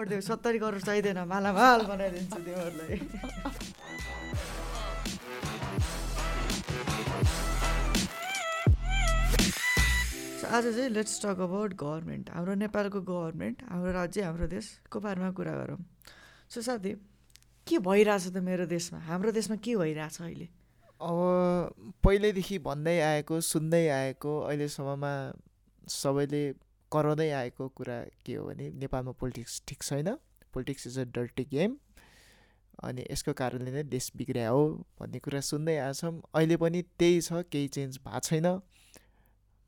पढिदियो सत्तरी करोड चाहिँदैन मालामाल बनाइदिन्छु तिमीहरूलाई आज चाहिँ लेट्स टक अबाउट गभर्मेन्ट हाम्रो नेपालको गभर्मेन्ट हाम्रो राज्य हाम्रो देशको बारेमा कुरा गरौँ सो साथी के भइरहेछ त मेरो देशमा हाम्रो देशमा के भइरहेछ अहिले अब पहिल्यैदेखि भन्दै आएको सुन्दै आएको अहिलेसम्ममा सबैले कराउँदै आएको कुरा के हो भने नेपालमा पोलिटिक्स ठिक छैन। Politics is a dirty game अनि यसको कारणले नै देश बिग्रिया हो भन्ने कुरा सुन्दै आएछौँ अहिले पनि त्यही छ केही चेन्ज भएको छैन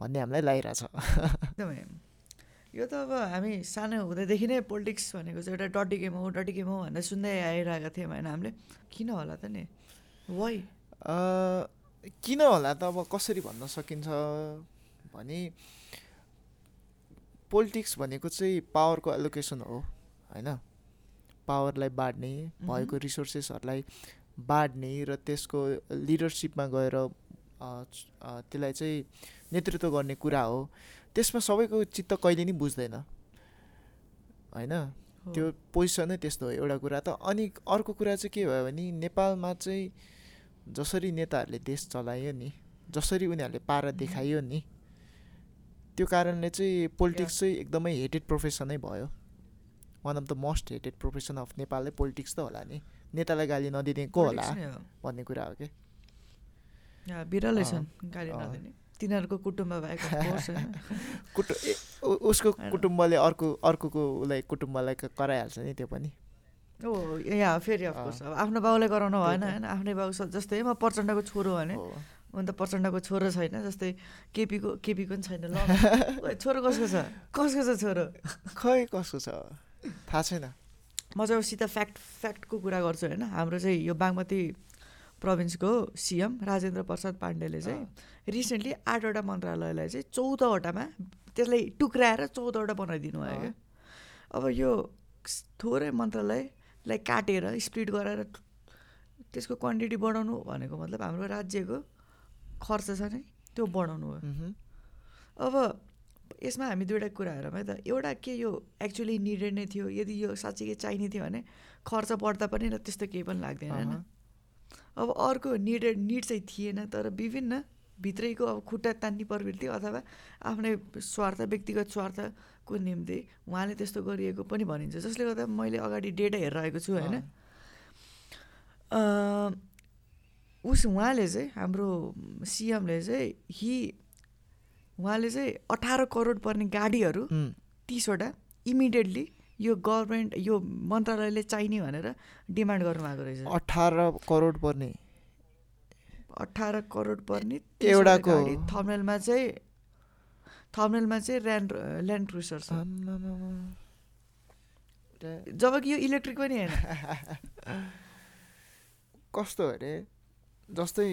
भन्ने हामीलाई लागिरहेछ। एकदमै। यो त अब हामी सानो हुँदैदेखि नै पोलिटिक्स भनेको चाहिँ एउटा डटी गेम हो डटी गेम हो भनेर सुन्दै आइरहेका थियौँ होइन हामीले। किन होला त नि? वाइ किन होला त अब कसरी भन्न सकिन्छ? भने पोलिटिक्स भनेको चाहिँ पावरको एलोकेसन हो होइन? पावरलाई बाँड्ने भएको रिसोर्सेसहरूलाई बाँड्ने र त्यसको लिडरसिपमा गएर त्यसलाई चाहिँ नेतृत्व गर्ने कुरा हो। त्यसमा सबैको चित्त कहिले नि बुझ्दैन होइन? त्यो पोजिसनै त्यस्तो हो एउटा कुरा। त अनि अर्को कुरा चाहिँ के भयो भने नेपालमा चाहिँ जसरी नेताहरूले देश चलायो नि जसरी उनीहरूले पारा देखायो नि त्यो कारणले चाहिँ पोलिटिक्स चाहिँ एकदमै हेटेड प्रोफेसनै भयो। One of the most hated profession of नेपालले पोलिटिक्स त होला नि। नेतालाई गाली नदिने को होला भन्ने कुरा हो कि? बिरलै छन् गाली नदिने। तिनीहरूको कुटुम्ब भएको कुटु उसको कुटुम्बले अर्को अर्कोको उसलाई कुटुम्बलाई कराइहाल्छ नि त्यो पनि। ओ यहाँ फेरि अफकोर्स अब आफ्नो बाउलाई गराउनु भएन होइन। आफ्नै बाउ जस्तै म प्रचण्डको छोरो भने अन्त प्रचण्डको छोरो छैन जस्तै केपीको केपीको पनि छैन ल। छोरो कसको छ? कसको छ छोरो? खै कसको छ? थाहा छैन। म चाहिँ सिधा फ्याक्ट फ्याक्टको कुरा गर्छु होइन? हाम्रो चाहिँ यो बागमती प्रोभिन्सको सिएम राजेन्द्र प्रसाद पाण्डेले चाहिँ रिसेन्टली आठवटा मन्त्रालयलाई चाहिँ चौधवटामा त्यसलाई टुक्राएर चौधवटा बनाइदिनु भयो क्या। अब यो थोरै मन्त्रालयलाई काटेर स्प्लिट गराएर त्यसको क्वान्टिटी बढाउनु भनेको मतलब हाम्रो राज्यको खर्च छ नि? त्यो बढाउनु हो। अब यसमा हामी दुइटा कुरा हेरौँ है त। एउटा के यो एक्चुली निडेड नै थियो? यदि यो साँच्चीकै चाहिने थियो भने खर्च बढ्दा पनि र त्यस्तो केही पनि लाग्दैन होइन। अब अर्को निडेड निड चाहिँ थिएन तर विभिन्न भित्रैको अब खुट्टा तान्ने प्रवृत्ति अथवा आफ्नै स्वार्थ व्यक्तिगत स्वार्थको निम्ति उहाँले त्यस्तो गरिएको पनि भनिन्छ। जसले गर्दा मैले अगाडि डेटा हेरिरहेको छु होइन। उस उहाँले चाहिँ हाम्रो सिएमले चाहिँ हि उहाँले चाहिँ अठार करोड पर्ने गाडीहरू तिसवटा इमिडिएटली यो गभर्मेन्ट यो मन्त्रालयले चाहिने भनेर डिमान्ड गर्नुभएको रहेछ। अठार करोड पर्ने। अठार करोड पर्ने एउटाको। थमेलमा चाहिँ थमेलमा चाहिँ ल्यान्ड ल्यान्ड क्रुसर छ। जब कि यो इलेक्ट्रिक पनि होइन। कस्तो अरे? जस्तै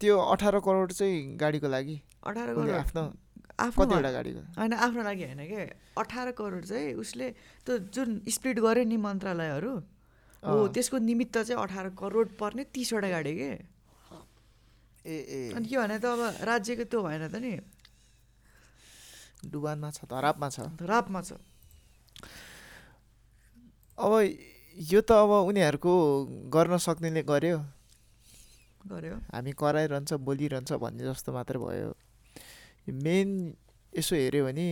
त्यो अठार करोड चाहिँ गाडीको लागि। अठार करोड। आफ्नो आफ्नो गाडीको। होइन आफ्नो लागि होइन कि? अठार करोड चाहिँ उसले त्यो जुन स्प्लिट गर्यो नि मन्त्रालयहरू हो त्यसको निमित्त चाहिँ अठार करोड पर्ने तिसवटा गाडी के? ए ए। अनि के भने त अब राज्यको त्यो भएन त नि। डुबानमा छ धरापमा छ। धरापमा छ। अब यो त अब उनीहरूको गर्न सक्नेले गर्यो। गर्यो। हामी कराइरहन्छ बोलिरहन्छ भन्ने जस्तो मात्रै भयो। मेन यसो हेऱ्यो भने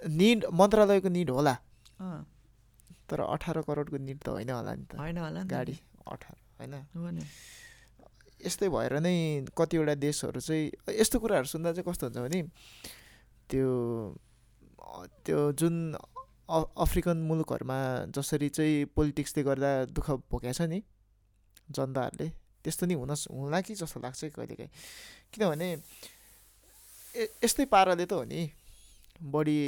निड मन्त्रालयको निड होला। तर अठार करोडको निड त होइन होला नि त। होइन होला गाडी अठार होइन। यस्तै भएर नै कतिवटा देशहरू चाहिँ यस्तो कुराहरू सुन्दा चाहिँ कस्तो हुन्छ भने त्यो त्यो जुन अफ्रिकन मुलुकहरूमा जसरी चाहिँ पोलिटिक्सले गर्दा दुःख भोगेको छ नि जनताहरूले त्यस्तो नि हुन हुला कि जस्तो लाग्छ कहिलेकाहीँ किनभने यस्तै पाराले त हो नि बढी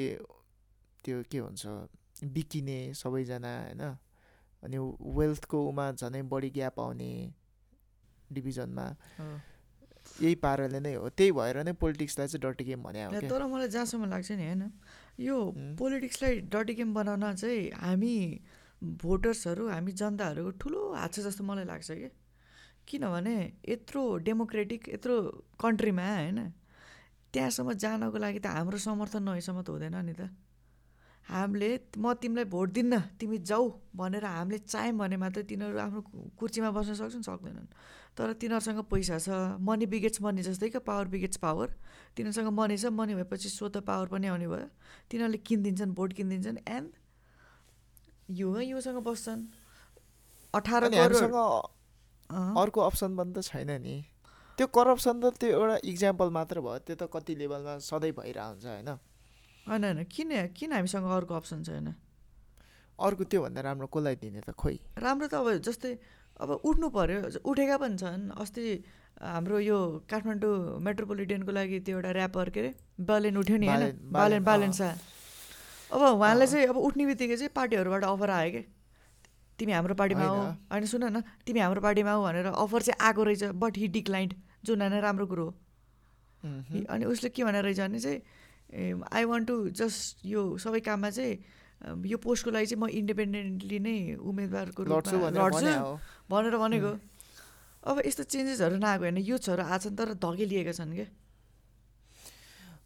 त्यो के भन्छ बिकिने सबैजना होइन? अनि वेल्थको उमा झनै बढी ग्याप आउने डिभिजनमा यही पाराले नै हो। त्यही भएर नै पोलिटिक्सलाई चाहिँ डटी गेम भने तर मलाई जहाँसम्म लाग्छ नि होइन? यो पोलिटिक्सलाई डटी गेम बनाउन चाहिँ हामी भोटर्सहरू हामी जनताहरूको ठुलो हात छ जस्तो मलाई लाग्छ कि। किनभने यत्रो डेमोक्रेटिक यत्रो कन्ट्रीमा होइन त्यहाँसम्म जानको लागि त हाम्रो समर्थन नभएसम्म त हुँदैन नि त। हामीले म तिमीलाई भोट दिन्न तिमी जाऊ भनेर हामीले चाह्यौँ भने मात्रै तिनीहरू आफ्नो कुर्चीमा बस्न सक्छन् सक्दैनन्। तर तिनीहरूसँग पैसा छ मनी बिगेट्स मनी जस्तै क्या पावर बिगेट्स पावर तिनीहरूसँग मनी छ मनी भएपछि सो त पावर पनि आउने भयो। तिनीहरूले किनिदिन्छन् भोट किनिदिन्छन् एन्ड यो योसँग बस्छन्। अठार अर्को अप्सन पनि त छैन नि। त्यो करप्सन त त्यो एउटा इक्जाम्पल मात्र भयो त्यो त कति लेभलमा सधैँ भइरहेको हुन्छ होइन? होइन होइन। किन किन हामीसँग अर्को अप्सन छैन? अर्को त्योभन्दा राम्रो कसलाई दिने त खोइ? राम्रो त अब जस्तै अब उठ्नु पऱ्यो उठेका पनि छन्। अस्ति हाम्रो यो काठमाडौँ मेट्रोपोलिटनको लागि त्यो एउटा ऱ्यापर के अरे? बालेन उठ्यो नि होइन? बालेन बालेन शाह। अब उहाँलाई चाहिँ अब उठ्ने बित्तिकै चाहिँ पार्टीहरूबाट अफर आयो क्या तिमी हाम्रो पार्टीमा आऊ होइन सुन न तिमी हाम्रो पार्टीमा आऊ भनेर अफर चाहिँ आएको रहेछ बट हि डिक्लाइन्ड जुन होइन राम्रो कुरो हो। अनि उसले के भनेर रहेछ भने चाहिँ आई वान्ट टु जस्ट यो सबै काममा चाहिँ यो पोस्टको लागि चाहिँ म इन्डिपेन्डेन्टली नै उम्मेदवारको लड्छु भनेर भनेको। अब यस्तो चेन्जेसहरू नआएको होइन। युथ्सहरू आछन् तर धकेलिएका छन् क्या।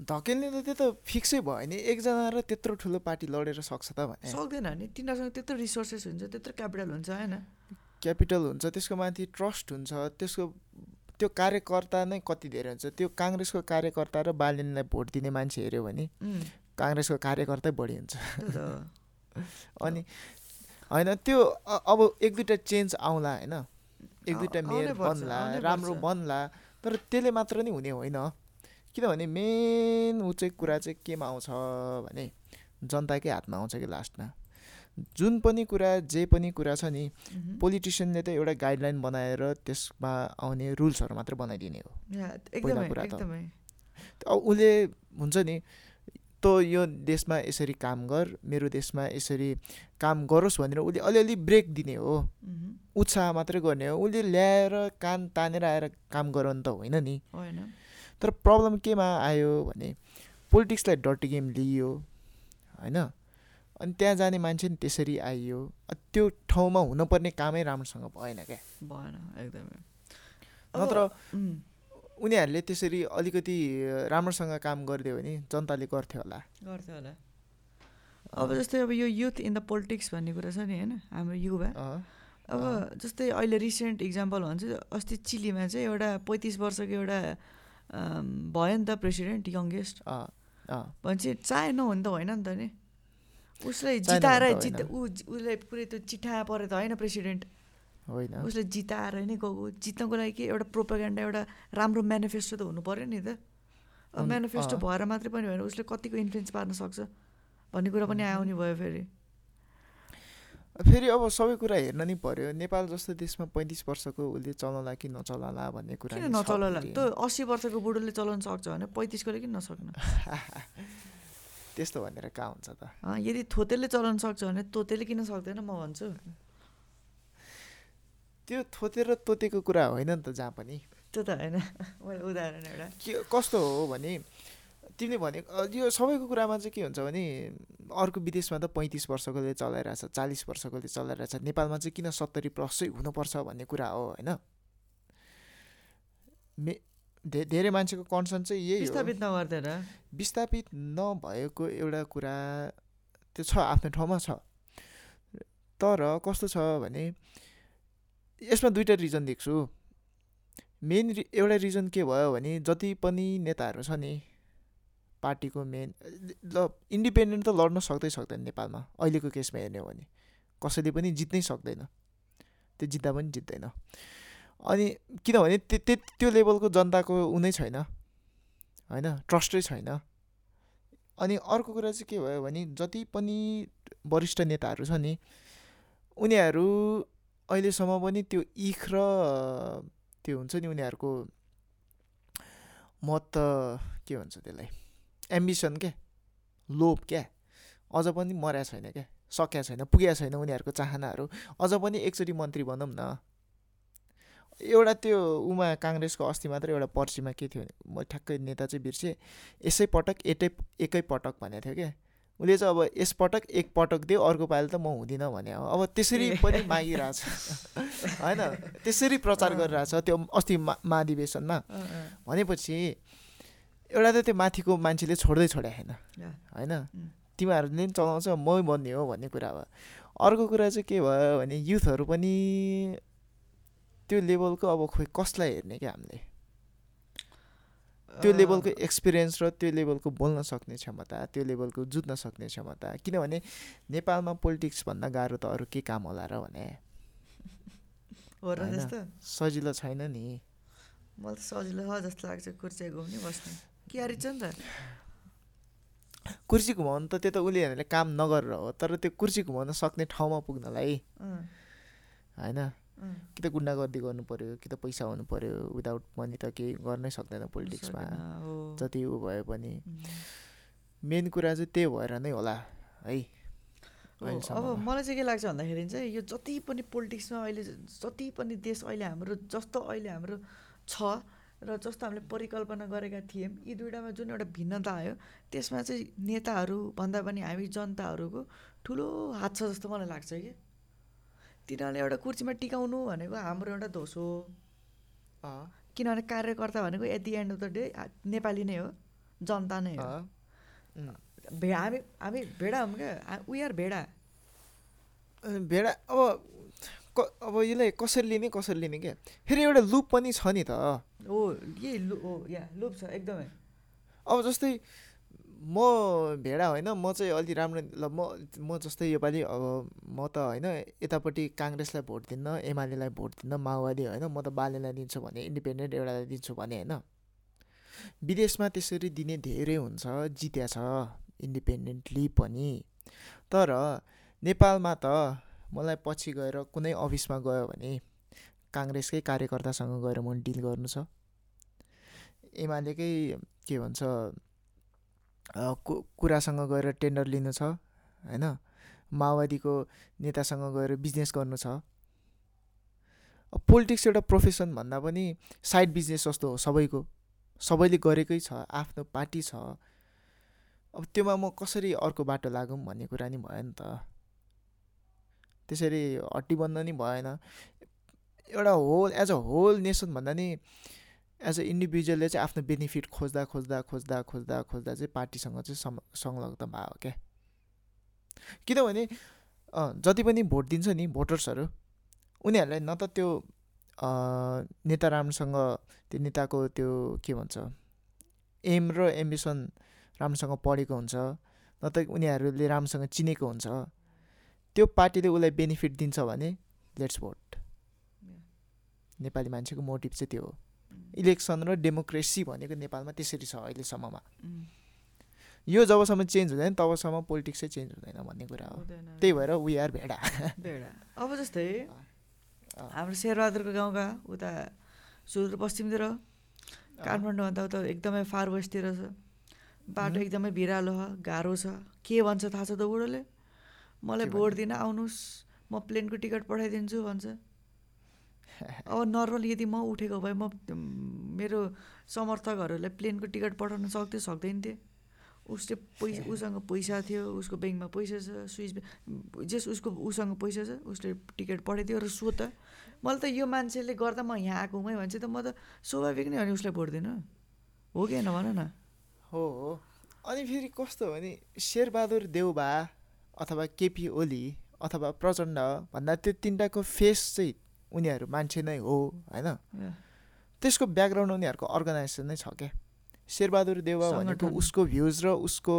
धकेल्ने त त्यो त फिक्सै भयो नि एकजना र त्यत्रो ठुलो पार्टी लडेर सक्छ त भने। सक्दैन नि। तिनीहरूसँग त्यत्रो रिसोर्सेस हुन्छ त्यत्रो क्यापिटल हुन्छ होइन। क्यापिटल हुन्छ त्यसको माथि ट्रस्ट हुन्छ त्यसको त्यो कार्यकर्ता नै कति धेरै हुन्छ। त्यो काङ्ग्रेसको कार्यकर्ता र बालिनलाई भोट दिने मान्छे हेऱ्यो भने काङ्ग्रेसको कार्यकर्तै बढी हुन्छ। अनि होइन त्यो अब एक दुइटा चेन्ज आउँला होइन। एक दुइटा मेयर बन्ला राम्रो बन्ला तर त्यसले मात्र नै हुने होइन। किनभने मेन ऊ चाहिँ कुरा चाहिँ केमा आउँछ भने जनताकै हातमा आउँछ कि लास्टमा। जुन पनि कुरा जे पनि कुरा छ नि पोलिटिसियनले त एउटा गाइडलाइन बनाएर त्यसमा आउने रुल्सहरू मात्रै बनाइदिने हो। पहिला कुरा त। अब उसले हुन्छ नि तँ यो देशमा यसरी काम गर मेरो देशमा यसरी काम गरोस् भनेर उसले अलिअलि ब्रेक दिने हो। उत्साह मात्रै गर्ने हो। उसले ल्याएर कान तानेर आएर काम गर त होइन नि। तर प्रब्लम केमा आयो भने पोलिटिक्सलाई डटी गेम लिइयो होइन? अनि त्यहाँ जाने मान्छे नि त्यसरी आइयो। त्यो ठाउँमा हुनुपर्ने कामै राम्रोसँग भएन क्या। भएन एकदमै। नत्र उनीहरूले त्यसरी अलिकति राम्रोसँग काम गरिदियो भने जनताले गर्थ्यो होला। गर्थ्यो होला। अब जस्तै अब यो युथ इन द पोलिटिक्स भन्ने कुरा छ नि होइन? हाम्रो युवा। अब जस्तै अहिले रिसेन्ट इक्जाम्पल भन्छ अस्ति चिलीमा चाहिँ एउटा पैँतिस वर्षको एउटा भयो नि त प्रेसिडेन्ट यङ्गेस्ट भनेपछि चाहे नहुने त होइन नि त नि उसलाई जिताएर जित ऊ उसलाई पुरै त्यो चिठा परे त होइन प्रेसिडेन्ट होइन उसले जिताएर नै गएको जित्नको लागि के एउटा प्रोपागेन्डा एउटा राम्रो म्यानिफेस्टो त हुनु पऱ्यो नि त म्यानिफेस्टो भएर मात्रै पनि होइन उसले कतिको इन्फ्लुएन्स पार्न सक्छ भन्ने कुरा पनि आउने भयो फेरि फेरि अब सबै कुरा हेर्न नि पर्यो। नेपाल जस्तो देशमा पैँतिस वर्षको उसले चलाउला कि नचलाला भन्ने कुरा किन नचलाउला त अस्सी वर्षको बुढोले चलाउन सक्छ भने पैँतिसकोले किन नसक्नु त्यस्तो भनेर कहाँ हुन्छ त? यदि थोतेले चलाउन सक्छ भने तोतेले किन सक्दैन? म भन्छु। त्यो थोते र तोतेको कुरा होइन नि त जहाँ पनि। त्यो त होइन। उदाहरण एउटा। के कस्तो हो भने तिमीले भने यो सबैको कुरामा चाहिँ के हुन्छ भने अर्को विदेशमा त पैँतिस वर्षकोले चलाइरहेछ चालिस वर्षकोले चलाइरहेछ नेपालमा चाहिँ किन सत्तरी प्लसै हुनुपर्छ भन्ने कुरा हो होइन? मे धेरै मान्छेको कन्सर्न चाहिँ यही विस्थापित नगर्दैन विस्थापित नभएको एउटा कुरा त्यो छ आफ्नो ठाउँमा छ। तर कस्तो छ भने यसमा दुइटा रिजन देख्छु। मेन एउटा रिजन के भयो भने जति पनि नेताहरू छ नि पार्टीको मेन ल इन्डिपेन्डेन्ट त लड्न सक्दै सक्दैन नेपालमा। अहिलेको केसमा हेर्ने हो भने। कसैले पनि जित्नै सक्दैन। त्यो जित्दा पनि जित्दैन। अनि किनभने त्यो त्यो लेभलको जनताको ऊ नै छैन। होइन? ट्रस्टै छैन। अनि अर्को कुरा चाहिँ के भयो भने जति पनि वरिष्ठ नेताहरू छ नि उनीहरू अहिलेसम्म पनि त्यो इख र त्यो हुन्छ नि उनीहरूको मत के भन्छ त्यसलाई? एम्बिसन क्या लोभ क्या अझ पनि मर्या छैन क्या सकिया छैन पुगेको छैन उनीहरूको चाहनाहरू। अझ पनि एकचोटि मन्त्री भनौँ न। एउटा त्यो उमा काङ्ग्रेसको अस्ति मात्रै एउटा पर्सीमा के थियो भने म ठ्याक्कै नेता चाहिँ बिर्सेँ। यसै पटक एटै एकै पटक भनेको थियो क्या उसले चाहिँ अब यसपटक एक पटक दियो अर्को पालि त म हुँदिनँ भने हो। अब त्यसरी पनि मागिरहेछ। होइन? त्यसरी प्रचार गरिरहेछ त्यो अस्ति मा महाधिवेशनमा भनेपछि एउटा त त्यो माथिको मान्छेले छोड्दै छोड्या होइन? होइन? तिमीहरूले नि चलाउँछ मै बन्ने हो भन्ने कुरा भयो। अर्को कुरा चाहिँ के भयो भने युथहरू पनि त्यो लेभलको अब खोइ कसलाई हेर्ने क्या हामीले? त्यो लेभलको एक्सपिरियन्स र त्यो लेभलको बोल्न सक्ने क्षमता त्यो लेभलको जुत्न सक्ने क्षमता किनभने नेपालमा पोलिटिक्स भन्दा गाह्रो त अरू के काम होला र भने? सजिलो छैन नि। मलाई त सजिलो छ जस्तो लाग्छ कुर्सी घुम्ने बस्ने। के छ नि त। कुर्सी घुमाउनु त त्यो त उसले काम नगरेर हो तर त्यो कुर्सी घुमाउन सक्ने ठाउँमा पुग्नलाई होइन कि त गुन्डागर्दी गर्नु पऱ्यो कि त पैसा हुनु पऱ्यो विदाउट मनी त केही गर्नै सक्दैन पोलिटिक्समा जति ऊ भए पनि। मेन कुरा चाहिँ त्यही भएर नै होला है। अब मलाई चाहिँ के लाग्छ भन्दाखेरि चाहिँ यो जति पनि पोलिटिक्समा अहिले जति पनि देश अहिले हाम्रो जस्तो अहिले हाम्रो छ र जस्तो हामीले परिकल्पना गरेका थियौँ यी दुइटामा जुन एउटा भिन्नता आयो त्यसमा चाहिँ नेताहरू भन्दा पनि हामी जनताहरूको ठुलो हात छ जस्तो मलाई लाग्छ कि। तिनीहरूले एउटा कुर्सीमा टिकाउनु भनेको हाम्रो एउटा दोष हो। किनभने कार्यकर्ता भनेको at the end of the day Nepali नै हो जनता नै हो। भे हामी हामी भेडा हौँ क्या वी आर भेडा। भेडा अब अब यसलाई कसरी लिने कसरी लिने क्या? फेरि एउटा लुप पनि छ नि त। हो यही लु हो या लुप छ एकदमै अब जस्तै म भेडा होइन म चाहिँ अलि राम्रो ल म म जस्तै योपालि अब म त होइन यतापट्टि काङ्ग्रेसलाई भोट दिन्न एमालेलाई भोट दिन्न माओवादी होइन म त बालेलाई दिन्छु भने इन्डिपेन्डेन्ट एउटालाई दिन्छु भने होइन। विदेशमा त्यसरी दिने धेरै हुन्छ जित्या छ इन्डिपेन्डेन्टली पनि। तर नेपालमा त मलाई पछि गएर कुनै अफिसमा गयो भने काङ्ग्रेसकै कार्यकर्तासँग गएर म डिल गर्नु छ। एमालेकै के भन्छ कुरासँग गएर टेन्डर लिनु छ होइन? माओवादीको नेतासँग गएर बिजनेस गर्नु छ। पोलिटिक्स एउटा प्रोफेसन भन्दा पनि साइड बिजनेस जस्तो हो सबैको। सबैले गरेकै छ आफ्नो पार्टी छ। अब त्योमा म कसरी अर्को बाटो लागौँ भन्ने कुरा नि भयो नि त। त्यसरी हट्टी बन्द नि भएन। एउटा whole as a whole nation भन्दा नि एज अ इन्डिभिजुअलले चाहिँ आफ्नो बेनिफिट खोज्दा खोज्दा खोज्दा खोज्दा खोज्दा चाहिँ पार्टीसँग चाहिँ संलग्न भयो क्या? किनभने जति पनि भोट दिन्छ नि भोटर्सहरू उनीहरूलाई न त त्यो नेता राम्रोसँग त्यो नेताको त्यो के भन्छ एम र एम्बिसन राम्रोसँग पढेको हुन्छ न त उनीहरूले राम्रोसँग चिनेको हुन्छ त्यो पार्टीले उसलाई बेनिफिट दिन्छ भने लेट्स भोट नेपाली मान्छेको मोटिभ चाहिँ त्यो हो। इलेक्सन र डेमोक्रेसी भनेको नेपालमा त्यसरी छ अहिलेसम्ममा। यो जबसम्म चेन्ज हुँदैन तबसम्म पोलिटिक्सै चेन्ज हुँदैन भन्ने कुरा हो। त्यही भएर वी आर भेडा। भेडा। अब जस्तै हाम्रो शेरबहादुरको गाउँका उता सुदूरपश्चिमतिर काठमाडौँभन्दा उता एकदमै फार वेस्टतिर छ। बाटो एकदमै भिरालो छ गाह्रो छ। के भन्छ थाहा छ त बुढोले? मलाई भोट दिन आउनुहोस् म प्लेनको टिकट पठाइदिन्छु भन्छ। अब नर्मल यदि म उठेको भए म मेरो समर्थकहरूलाई प्लेनको टिकट पठाउन सक्थेँ सक्दैन थिएँ। उसले पैसा उसँग पैसा थियो उसको ब्याङ्कमा पैसा छ स्विच जेस उसको उसँग पैसा छ उसले टिकट पठाइदियो र सो त। मलाई त यो मान्छेले गर्दा म यहाँ आएको हुँ भने चाहिँ त म त स्वाभाविक नै हो नि उसलाई भोट दिनु। हो कि होइन भन न। हो हो। अनि फेरि कस्तो भने शेरबहादुर देउबा अथवा केपी ओली अथवा प्रचण्ड भन्दा त्यो तिनवटाको फेस चाहिँ उनीहरू मान्छे नै हो होइन? त्यसको ब्याकग्राउन्ड उनीहरूको अर्गनाइजेसन नै छ क्या। शेरबहादुर देउवा भनेको उसको भ्युज र उसको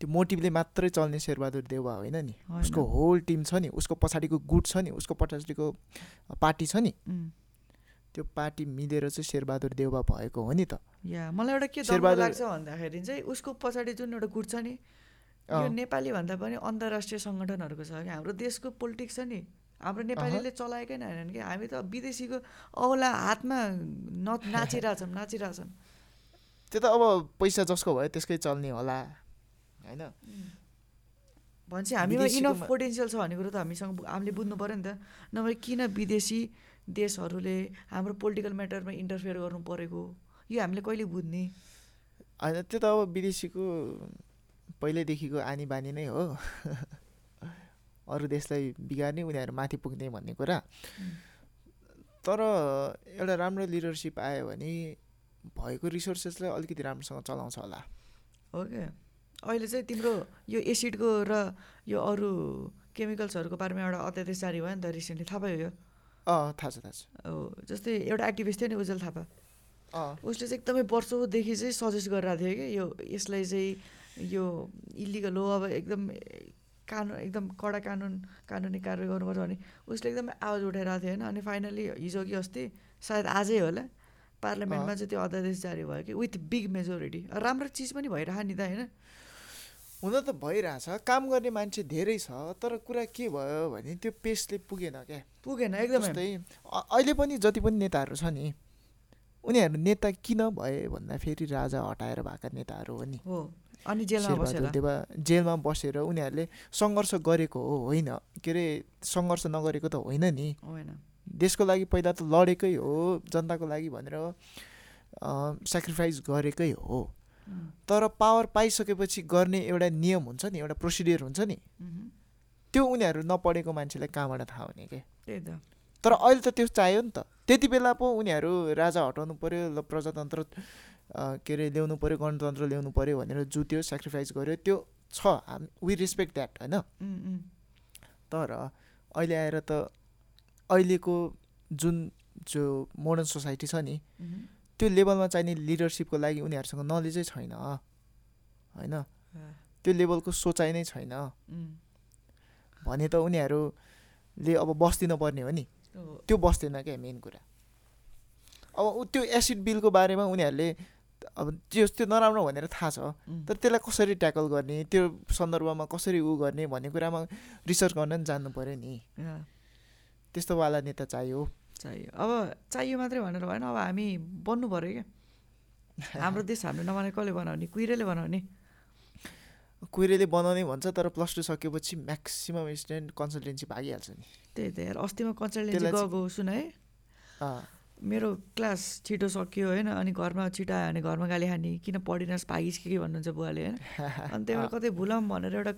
त्यो मोटिभले मात्रै चल्ने शेरबहादुर देउवा होइन नि। उसको होल टिम छ नि उसको पछाडिको गुट छ नि उसको पछाडिको पार्टी छ नि। त्यो पार्टी मिलेर चाहिँ शेरबहादुर देउवा भएको हो नि त। या मलाई एउटा के शेरबहादुर लाग्छ भन्दाखेरि चाहिँ उसको पछाडि जुन एउटा गुट छ नि यो नेपाली भन्दा पनि अन्तर्राष्ट्रिय सङ्गठनहरूको छ कि हाम्रो देशको पोलिटिक्स छ नि। हाम्रो नेपालीले चलाएकै नै होइन कि? हामी त विदेशीको औला हातमा न नाचिरहेछौँ नाचिरहेछौँ। त्यो त अब पैसा जसको भयो त्यसकै चल्ने होला होइन? भन्छ हामीमा इनफ पोटेन्सियल छ भन्ने कुरो त हामीसँग हामीले बुझ्नु पऱ्यो नि त। नभए किन विदेशी देशहरूले हाम्रो पोलिटिकल म्याटरमा इन्टरफेयर गर्नु परेको? यो हामीले कहिले बुझ्ने? होइन त्यो त अब विदेशीको पहिल्यैदेखिको आनी बानी नै हो। अरू देशलाई बिगार्ने उनीहरू माथि पुग्ने भन्ने कुरा। तर एउटा राम्रो लिडरसिप आयो भने भएको रिसोर्सेसलाई अलिकति राम्रोसँग चलाउँछ होला। हो क्या अहिले चाहिँ तिम्रो यो एसिडको र यो अरू केमिकल्सहरूको बारेमा एउटा अध्यादेश जारी भयो नि त रिसेन्टली थाहा भयो यो? अँ थाहा छ थाहा छ। अब जस्तै एउटा एक्टिभिस्ट थियो नि उज्जवल थापा। अँ। उसले चाहिँ एकदमै वर्षौँदेखि चाहिँ सजेस्ट गरिरहेको थियो कि यो यसलाई चाहिँ यो इलिगल हो अब एकदम कानुन एकदम कडा कानुन कानुनी कारवाही गर्नुपर्छ भने उसले एकदमै आवाज उठाइरहेको थियो होइन? अनि फाइनली हिजो कि अस्ति सायद आजै होला पार्लियामेन्टमा चाहिँ त्यो अध्यादेश जारी भयो कि विथ बिग मेजोरिटी राम्रो चिज पनि भइरह नि त होइन? हुन त भइरहेछ काम गर्ने मान्छे धेरै छ तर कुरा के भयो भने त्यो पेसले पुगेन क्या। पुगेन एकदमै। अहिले पनि जति पनि नेताहरू छ नि उनीहरू नेता किन भए भन्दा फेरि राजा हटाएर भएका नेताहरू हो नि। हो। अनि जेलमा बसेर। देवा जेलमा बसेर उनीहरूले सङ्घर्ष गरेको हो होइन? के अरे सङ्घर्ष नगरेको त होइन नि। होइन। देशको लागि पहिला त लडेकै हो जनताको लागि भनेर सेक्रिफाइस गरेकै हो। तर पावर पाइसकेपछि गर्ने एउटा नियम हुन्छ नि एउटा प्रोसिडियर हुन्छ नि। त्यो उनीहरू नपढेको मान्छेलाई कहाँबाट थाहा हुने क्या त्यही त। तर अहिले त त्यो चाहियो नि त। त्यति बेला पो उनीहरू राजा हटाउनु पऱ्यो ल प्रजातन्त्र के अरे ल्याउनु पऱ्यो गणतन्त्र ल्याउनु पऱ्यो भनेर जुत्यो सेक्रिफाइस गर्यो। त्यो छ। हाम वी रेस्पेक्ट द्याट होइन? तर अहिले आएर त अहिलेको जुन जो मोडर्न सोसाइटी छ नि त्यो लेभलमा चाहिने लिडरसिपको लागि उनीहरूसँग नलेजै छैन होइन? त्यो लेभलको सोचाइ नै छैन। भने त उनीहरूले अब बस्दिन पर्ने हो नि। त्यो बस्दैन क्या मेन कुरा। अब त्यो एसिड बिलको बारेमा उनीहरूले अब त्यो त्यो नराम्रो भनेर थाहा छ। तर त्यसलाई कसरी ट्याकल गर्ने त्यो सन्दर्भमा कसरी उ गर्ने भन्ने कुरामा रिसर्च गर्न नि जान्नु पऱ्यो नि। त्यस्तोवाला नेता चाहियो। चाहियो। अब चाहियो मात्रै भनेर भएन अब हामी बन्नु पऱ्यो क्या। हाम्रो देश हामीले नबनाए कसले बनाउने? कुहिरेले बनाउने? कुहिरेले बनाउने भन्छ तर प्लस टू सकेपछि म्याक्सिमम् स्टुडेन्ट कन्सल्टेन्सी भागिहाल्छ नि। त्यही त अस्तिमा कन्सल्टेन्सी गएको सुन है। मेरो क्लास छिटो सकियो होइन अनि घरमा छिटो आयो भने घरमा गाली खाने किन पढिनस् भागिस् के के भन्नुहुन्छ बुवाले होइन? अनि त्यही भएर कतै भुलाम भनेर एउटा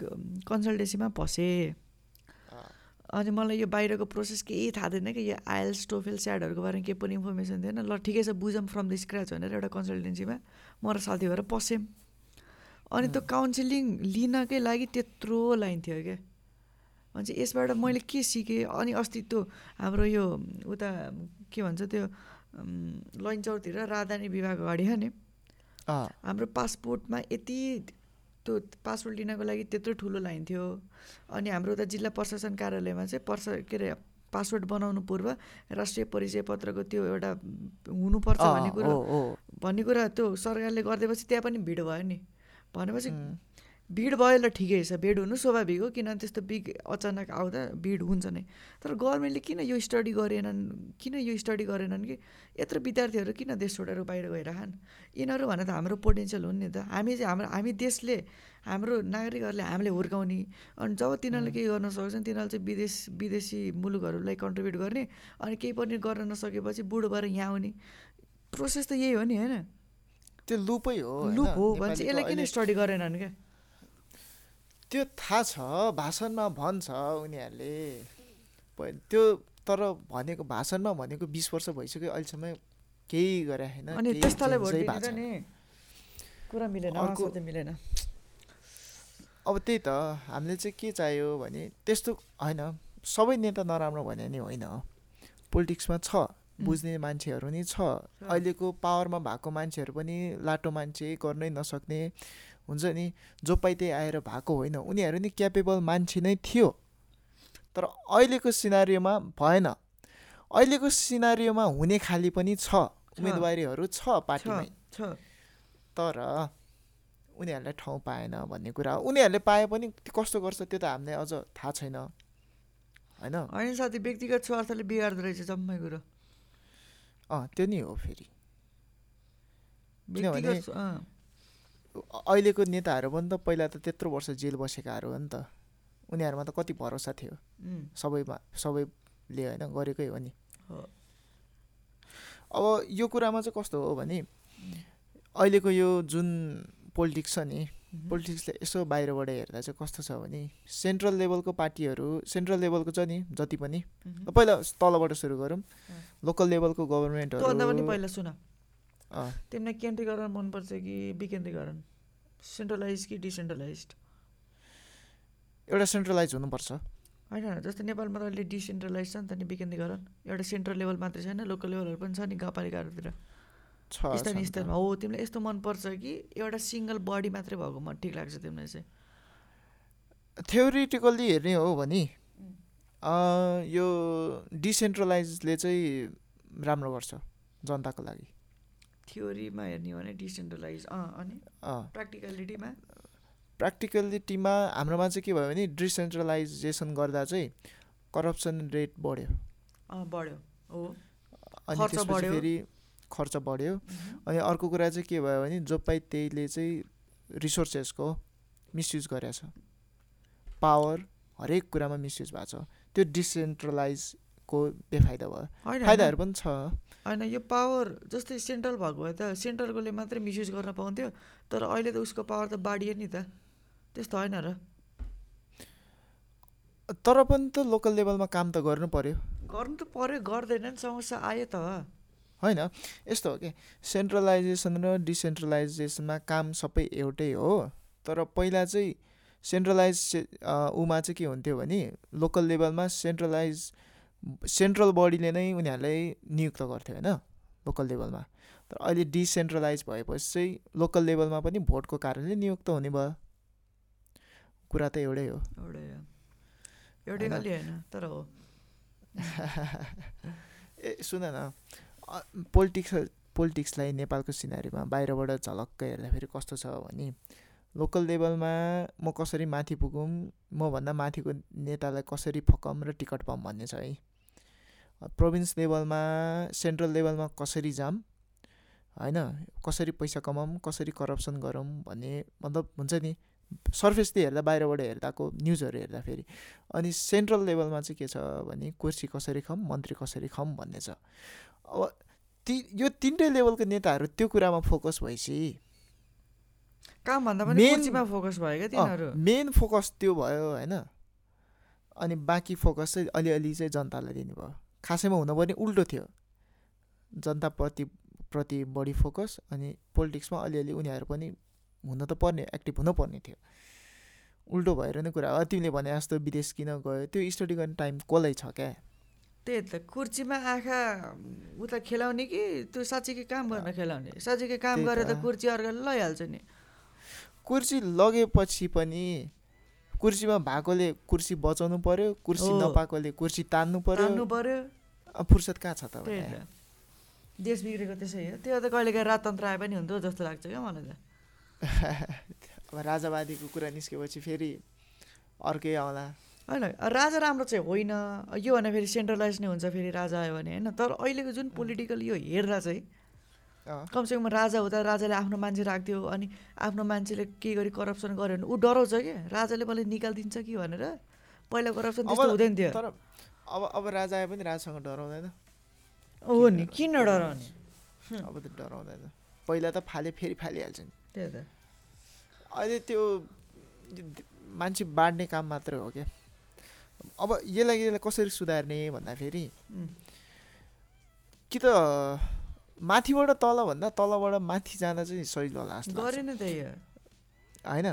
कन्सल्टेन्सीमा फसेँ। अनि मलाई यो बाहिरको प्रोसेस केही थाहा थिएन कि यो आइएल्स टोफेल स्याडहरूको बारेमा केही पनि इन्फर्मेसन थिएन। ल ठिकै छ बुझौँ फ्रम द स्क्र्याच भनेर एउटा कन्सल्टेन्सीमा म र साथी भएर पस्यौँ अनि त्यो काउन्सिलिङ लिनकै लागि त्यत्रो लाइन थियो क्या। भने चाहिँ यसबाट मैले के सिकेँ? अनि अस्ति त्यो हाम्रो यो उता के भन्छ त्यो लैनचौरतिर राजधानी विभाग अगाडि नि? हाम्रो पासपोर्टमा यति त्यो पासपोर्ट लिनको लागि त्यत्रो ठुलो लाइन थियो। अनि हाम्रो उता जिल्ला प्रशासन कार्यालयमा चाहिँ पर्स के अरे पासपोर्ट बनाउनु पूर्व राष्ट्रिय परिचय पत्रको त्यो एउटा हुनुपर्छ भन्ने कुरो। भन्ने कुरा त्यो सरकारले गरिदिएपछि त्यहाँ पनि भिड भयो नि। भनेपछि भिड भयो ल ठिकै छ भिड हुनु स्वाभाविक हो किनभने त्यस्तो बिग अचानक आउँदा भिड हुन्छ नै। तर गभर्मेन्टले किन यो स्टडी गरेनन् किन यो स्टडी गरेनन् कि? यत्रो विद्यार्थीहरू किन देश छोडेर बाहिर गइरहन् यिनीहरू भने त हाम्रो पोटेन्सियल हुन् नि त। हामी चाहिँ हाम्रो हामी देशले हाम्रो नागरिकहरूले हामीले हुर्काउने। अनि जब तिनीहरूले केही गर्न सक्छन् तिनीहरूले चाहिँ विदेश विदेशी मुलुकहरूलाई कन्ट्रिब्युट गर्ने अनि केही पनि गर्न नसकेपछि बुढो भएर यहाँ आउने। प्रोसेस त यही हो नि होइन? त्यो लुपै हो? लुप हो भने चाहिँ यसलाई किन स्टडी गरेनन् क्या? त्यो थाहा छ भाषणमा भन्छ उनीहरूले। त्यो तर भनेको भाषणमा भनेको बिस वर्ष भइसक्यो अहिलेसम्म केही गरे होइन मिलेन अब त्यही त हामीले चाहिँ के चाहियो भने त्यस्तो होइन सबै नेता नराम्रो भने नि होइन। पोलिटिक्समा छ बुझ्ने मान्छेहरू नि छ। अहिलेको पावरमा भएको मान्छेहरू पनि लाटो मान्छे गर्नै नसक्ने हुन्छ नि? जो पाइ त्यही आएर भएको होइन उनीहरू नि क्यापेबल मान्छे नै थियो। तर अहिलेको सिनारीमा भएन। अहिलेको सिनारीमा हुने खाली पनि छ उम्मेदवारीहरू छ पार्टीमै। छ तर उनीहरूलाई ठाउँ पाएन भन्ने कुरा। उनीहरूले पाए पनि कस्तो गर्छ त्यो त हामीलाई अझ थाहा छैन। होइन? होइन साथी व्यक्तिगत स्वार्थले बिगार्दो रहेछ जम्मै कुरो। अँ त्यो नि हो फेरि। किनभने- व्यक्तिगत स्व- अँ, अ- अहिलेको नेताहरू पनि त पहिला त त्यत्रो वर्ष जेल बसेकाहरू हो नि त। उनीहरूमा त कति भरोसा थियो। सबैमा सबैले होइन गरेकै हो नि। अब यो कुरामा चाहिँ कस्तो हो भने अहिलेको यो जुन पोलिटिक्स छ नि पोलिटिक्सले यसो बाहिरबाट हेर्दा चाहिँ कस्तो छ भने सेन्ट्रल लेभलको पार्टीहरू सेन्ट्रल लेभलको छ नि जति पनि। पहिला तलबाट सुरु गरौँ। लोकल लेभलको गभर्मेन्टहरू तिमीलाई केन्द्रीकरण मनपर्छ कि विकेन्द्रीकरण सेन्ट्रलाइज कि डिसेन्ट्रलाइज एउटा सेन्ट्रलाइज हुनुपर्छ। होइन जस्तै नेपालमा त अहिले डिसेन्ट्रलाइज छ नि त नि विकेन्द्रीकरण एउटा सेन्ट्रल लेभल मात्रै छैन लोकल लेभलहरू पनि छ नि गाउँपालिकाहरूतिर छ स्थानीय। स्तरमा हो तिमीलाई यस्तो मनपर्छ कि एउटा सिङ्गल बडी मात्रै भएको मन ठिक लाग्छ तिमीलाई चाहिँ। थ्योरिटिकल्ली हेर्ने हो भने यो डिसेन्ट्रलाइजले चाहिँ राम्रो गर्छ जनताको लागि। थ्योरीमा हेर्ने हो भने डिसेन्ट्रलाइज अनि प्र्याक्टिकलिटीमा? प्र्याक्टिकल्लिटीमा हाम्रोमा चाहिँ के भयो भने डिसेन्ट्रलाइजेसन गर्दा चाहिँ करप्सन रेट बढ्यो। बढ्यो। हो। अनि त्यसपछि। फेरि खर्च बढ्यो। अनि अर्को कुरा चाहिँ के भयो भने जो पाइ त्यहीले चाहिँ रिसोर्सेसको मिसयुज गरेछ पावर हरेक कुरामा मिसयुज भएको छ। त्यो डिसेन्ट्रलाइजको बेफाइदा भयो फाइदाहरू पनि छ। होइन यो पावर जस्तै सेन्ट्रल भएको भए त सेन्ट्रलकोले मात्रै मिसयुज गर्न पाउँथ्यो तर अहिले त उसको पावर त बाढियो नि त। त्यस्तो होइन र। तर पनि त लोकल लेभलमा काम त गर्नु पर्यो। गर्नु त पर्यो गर्दैन नि समस्या आयो त। होइन यस्तो हो कि सेन्ट्रलाइजेसन र डिसेन्ट्रलाइजेसनमा काम सबै एउटै हो तर पहिला चाहिँ सेन्ट्रलाइज उमा चाहिँ के हुन्थ्यो भने लोकल लेभलमा सेन्ट्रलाइज सेन्ट्रल बडीले नै उनीहरूलाई नियुक्त गर्थ्यो होइन लोकल लेभलमा तर अहिले डिसेन्ट्रलाइज भएपछि चाहिँ लोकल लेभलमा पनि भोटको कारणले नियुक्त हुने भयो। कुरा त एउटै हो। एउटै हो। एउटै होइन? खालि होइन तर हो। ए सुन न। पोलिटिक्स पोलिटिक्सलाई नेपालको सिनारीमा बाहिरबाट झलक्कै हेर्दाखेरि कस्तो छ भने लोकल लेभलमा म कसरी माथि पुगौँ मभन्दा माथिको नेतालाई कसरी फकाउँ र टिकट पाऊँ भन्ने छ है। प्रोभिन्स लेभलमा सेन्ट्रल लेभलमा कसरी जाऊँ होइन कसरी पैसा कमाऊँ कसरी करप्सन गरौँ भन्ने मतलब हुन्छ नि सर्फेसले हेर्दा बाहिरबाट हेर्दाको न्युजहरू हेर्दाखेरि अनि सेन्ट्रल लेभलमा चाहिँ के छ भने कुर्सी कसरी खाऊँ मन्त्री कसरी खाऊँ भन्ने छ। अब ती यो तिनटै लेभलको नेताहरू त्यो कुरामा फोकस भएपछि फोकस भयो क्या तिनीहरू। मेन फोकस त्यो भयो होइन। अनि बाँकी फोकस चाहिँ अलिअलि चाहिँ जनतालाई दिनुभयो। खासैमा हुनुपर्ने उल्टो थियो जनताप्रति प्रति बढी फोकस अनि पोलिटिक्समा अलिअलि उनीहरू पनि हुन त पर्ने एक्टिभ हुनुपर्ने थियो उल्टो भएर नै कुरा हो तिमीले भने जस्तो विदेश किन गयो त्यो स्टडी गर्ने टाइम कसलाई छ क्या त्यही त कुर्सीमा आँखा उता खेलाउने कि त्यो साँच्चीकै काम गर्न खेलाउने साँच्चीकै काम गरेर त। कुर्सी अर्काले लैहाल्छ नि कुर्सी लगेपछि पनि कुर्सीमा भएकोले कुर्सी बचाउनु पर्यो कुर्सी। नपाएकोले कुर्सी तान्नु पर्यो फुर्सद कहाँ छ त देश बिग्रेको त्यसै हो। त्यो त कहिलेकाहीँ राजतन्त्र आए पनि हुन्थ्यो जस्तो लाग्छ क्या मलाई त। अब राजावादीको कुरा निस्केपछि फेरि अर्कै आउला। होइन राजा राम्रो चाहिँ होइन। यो भने फेरि सेन्ट्रलाइज नै हुन्छ फेरि राजा आयो भने होइन? तर अहिलेको जुन पोलिटिकल यो हेर्दा चाहिँ कमसेकम राजा हुँदा राजाले आफ्नो मान्छे राख्थ्यो अनि आफ्नो मान्छेले के गरी करप्सन गर्यो भने ऊ डराउँछ क्या? राजाले मलाई निकालिदिन्छ कि भनेर? पहिला करप्सन त्यस्तो हुँदैन थियो। तर अब अब राजा आए पनि राजासँग डराउँदैन। हो नि किन डराउने? अब त डराउँदैन। पहिला त फाले फेरि फालिहाल्छ नि त्यही त। अहिले त्यो मान्छे बाँड्ने काम मात्रै हो क्या। अब यसलाई यसलाई कसरी सुधार्ने भन्दाखेरि कि त माथिबाट तलभन्दा तलबाट माथि जाँदा चाहिँ सजिलो होला होइन?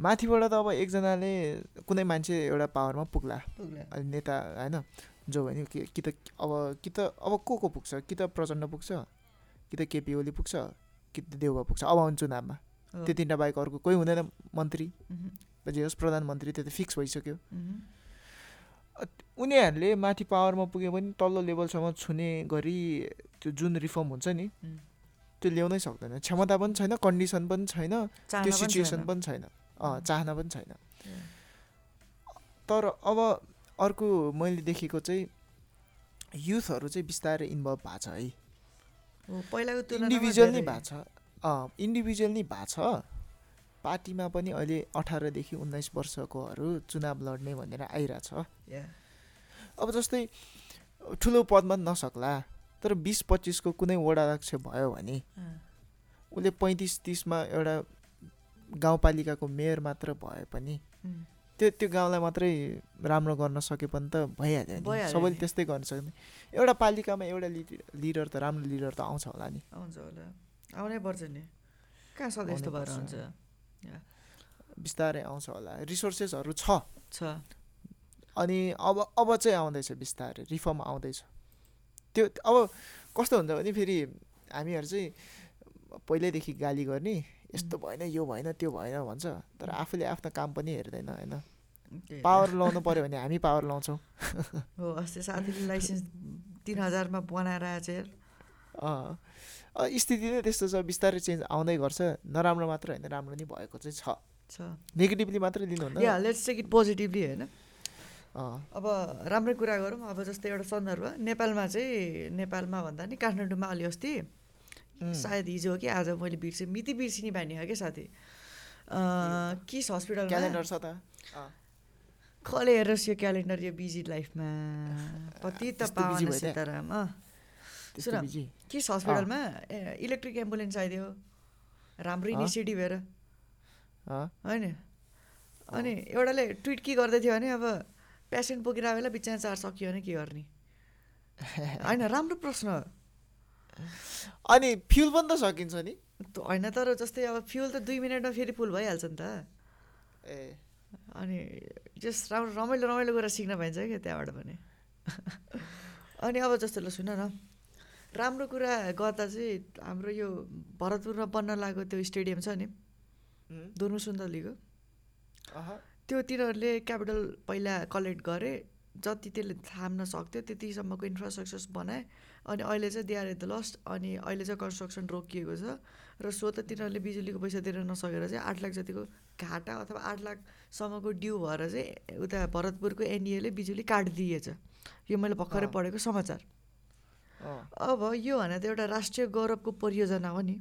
माथिबाट त अब एकजनाले कुनै मान्छे एउटा पावरमा पुग्ला। अहिले नेता होइन? जो भने कि त अब कि त अब को को पुग्छ? कि त प्रचण्ड पुग्छ? कि त केपी ओली पुग्छ? कि त देउबा पुग्छ? अब आउने चुनावमा। हो, त्यो तिनवटा बाहेक अर्को कोही हुँदैन। मन्त्री। जे होस् प्रधानमन्त्री त्यो त फिक्स भइसक्यो। उनीहरूले माथि पावरमा पुगे पनि तल्लो लेभलसम्म छुने गरी त्यो जुन रिफर्म हुन्छ नि त्यो ल्याउनै सक्दैन क्षमता पनि छैन कन्डिसन पनि छैन त्यो सिचुएसन। पनि छैन चाहना पनि छैन तर अब अर्को मैले देखेको चाहिँ युथहरू चाहिँ बिस्तारै इन्भल्भ भएको छ है पहिलाको इन्डिभिजुअल नै भएको छ इन्डिभिजुअल नै भएको छ पार्टीमा पनि अहिले अठारदेखि उन्नाइस वर्षकोहरू चुनाव लड्ने भनेर आइरहेछ अब जस्तै ठुलो पदमा नसक्ला तर बिस पच्चिसको कुनै वडा अध्यक्ष भयो भने उसले पैँतिस तिसमा एउटा गाउँपालिकाको मेयर मात्र भए पनि त्यो त्यो गाउँलाई मात्रै राम्रो गर्न सके पनि त भइहाल्यो नि। सबैले। त्यस्तै गर्न सक्ने। एउटा पालिकामा एउटा लिड लिडर त राम्रो लिडर त आउँछ होला नि। आउँछ होला। आउनै पर्छ नि। कहाँ सधैँ यस्तो भएर। हुन्छ. बिस्तारै आउँछ होला। रिसोर्सेसहरू छ। छ। अनि अब अब चाहिँ आउँदैछ बिस्तारै। रिफर्म आउँदैछ। त्यो अब कस्तो हुन्छ भने फेरि हामीहरू चाहिँ पहिल्यैदेखि गाली गर्ने यस्तो भएन यो भएन त्यो भएन भन्छ। तर आफूले आफ्नो काम पनि हेर्दैन होइन। पावर लाउनु पऱ्यो भने हामी पावर लाउँछौँ। हो अस्ति साथीले लाइसेन्स तिन हजारमा बनाएर अँ, स्थिति नै त्यस्तो छ बिस्तारै चेन्ज आउँदै गर्छ। नराम्रो मात्र होइन राम्रो नि भएको चाहिँ छ। छ। नेगेटिभली मात्रै लिनुहुन्न। लेट्स टेक इट पोजिटिभली होइन? अब राम्रै कुरा गरौँ अब जस्तै एउटा सन्दर्भ नेपालमा चाहिँ नेपालमा भन्दा नि काठमाडौँमा अलि अस्ति सायद हिजो हो कि आज मैले बिर्सेँ मिति बिर्सिने बानी हो क्या साथी। किस हस्पिटलमा? क्यालेन्डर छ त। कसले हेरोस् यो क्यालेन्डर यो बिजी लाइफमा। कति त पावन? सीताराम सुन। किस हस्पिटलमा? इलेक्ट्रिक एम्बुलेन्स आइदियो। राम्रो? इनिसिएटिभ हेर होइन? अनि एउटाले ट्विट के गर्दै थियो भने अब पेसेन्ट बोकेर बेला बिचमा चार्ज सकियो भने के गर्ने? होइन राम्रो प्रश्न हो। अनि फ्युल पनि त सकिन्छ नि। होइन तर जस्तै अब फ्युल त दुई मिनटमा फेरि फुल भइहाल्छ नि त। ए। अनि जस्ट राम्रो रमाइलो रमाइलो कुरा सिक्न पाइन्छ क्या त्यहाँबाट पनि। अनि अब जस्तो ल सुन न। राम्रो कुरा गर्दा चाहिँ हाम्रो यो भरतपुरमा बन्न लागेको त्यो स्टेडियम छ नि। दुर्नु सुन्दलीको त्यो तिनीहरूले क्यापिटल पहिला कलेक्ट गरे जति त्यसले थाम्न सक्थ्यो त्यतिसम्मको इन्फ्रास्ट्रक्चर्स बनाए अनि अहिले चाहिँ they are at the last अनि अहिले चाहिँ कन्स्ट्रक्सन रोकिएको छ र सो त तिनीहरूले बिजुलीको पैसा तिर्न नसकेर चाहिँ आठ लाख जतिको घाटा अथवा आठ लाखसम्मको ड्यू भएर चाहिँ उता भरतपुरको एनडिएले बिजुली काटिदिएछ। यो मैले भर्खरै। पढेको समाचार। अब यो भने त एउटा राष्ट्रिय गौरवको परियोजना हो नि।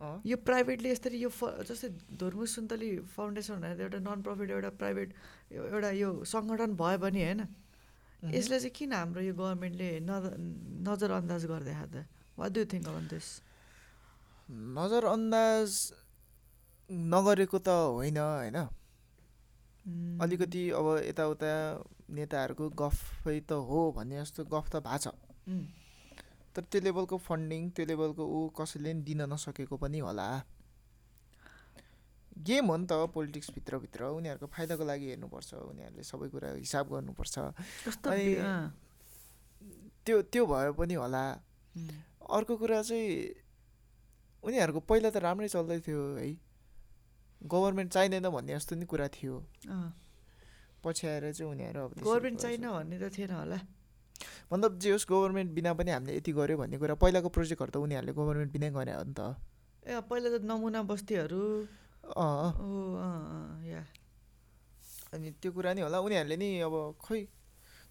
यो प्राइभेटले यसरी यो फ जस्तै धर्मु सुन्तली फाउन्डेसन भनेर एउटा नन प्रफिट एउटा प्राइभेट एउटा यो सङ्गठन भयो भने होइन। यसलाई चाहिँ किन हाम्रो यो गभर्मेन्टले नज नजरअन्दाज गरिदिएको त what do think on this नजरअन्दाज नगरेको त होइन होइन। अलिकति अब यताउता नेताहरूको गफै त हो भन्ने जस्तो गफ त भएको छ। तर त्यो लेभलको फन्डिङ त्यो लेभलको ऊ कसैले नि दिन नसकेको पनि होला। गेम हो नि त पोलिटिक्सभित्रभित्र उनीहरूको फाइदाको लागि हेर्नुपर्छ उनीहरूले सबै कुरा हिसाब गर्नुपर्छ। अनि त्यो त्यो भयो पनि होला। अर्को कुरा चाहिँ उनीहरूको पहिला त राम्रै चल्दै थियो है। गभर्मेन्ट चाहिँदैन भन्ने जस्तो नि कुरा थियो। पछि आएर चाहिँ उनीहरू गभर्मेन्ट। चाहिन भन्ने त थिएन होला। मतलब जे होस् गभर्मेन्ट बिना पनि हामीले यति गऱ्यो भन्ने कुरा पहिलाको प्रोजेक्टहरू त उनीहरूले गभर्मेन्ट बिनै गरे हो नि त। ए पहिला त नमुना बस्तीहरू। या। अनि त्यो कुरा नि होला उनीहरूले नि अब खोइ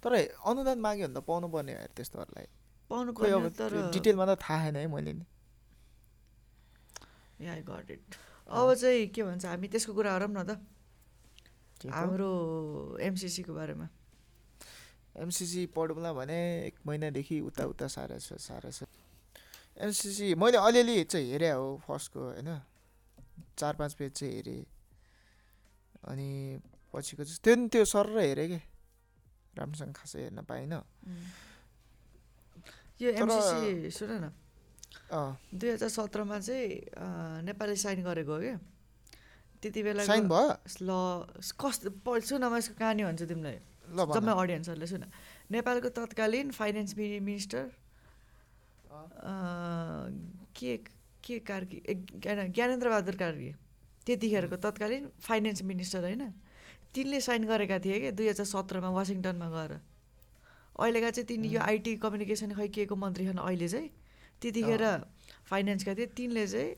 तर अनुदान माग्यो भने त पाउनु पर्ने हो त्यस्तोहरूलाई। पाउनु खोइ अब डिटेलमा त थाहा छैन है मैले नि। या गट इट अब चाहिँ के भन्छ हामी त्यसको कुरा गरौँ न त? हाम्रो एमसिसीको बारेमा। एमसिसी पढौँला भने एक महिनादेखि उता उता साह्रै छ साह्रै छ। एमसिसी मैले अलिअलि चाहिँ हेरेँ हो फर्स्टको होइन? चार पाँच पेज चाहिँ हेरेँ। अनि पछिको चाहिँ त्यो नि त्यो सर हेरेँ कि? राम्रोसँग खासै हेर्न पाइनँ यो एमसिसी सुन न। दुई हजार सत्रमा चाहिँ अँ, नेपालले साइन गरेको हो क्या? त्यति बेला साइन भयो? ल कस्तो प- सुन म यसको कहानी भन्छु तिमीलाई। जम्मै अडियन्सहरूले सुन। नेपालको तत्कालीन फाइनेन्स मिनिस्टर के के कार्की ज्ञानेन्द्र बहादुर कार्की। त्यतिखेरको तत्कालीन फाइनेन्स मिनिस्टर होइन। तिनले साइन गरेका थिए कि दुई हजार सत्रमा वासिङटनमा गएर। अहिलेका चाहिँ तिनी यो आइटी कम्युनिकेसन खै के को मन्त्री छन् अहिले चाहिँ। त्यतिखेर फाइनेन्सका थिए। तिनले चाहिँ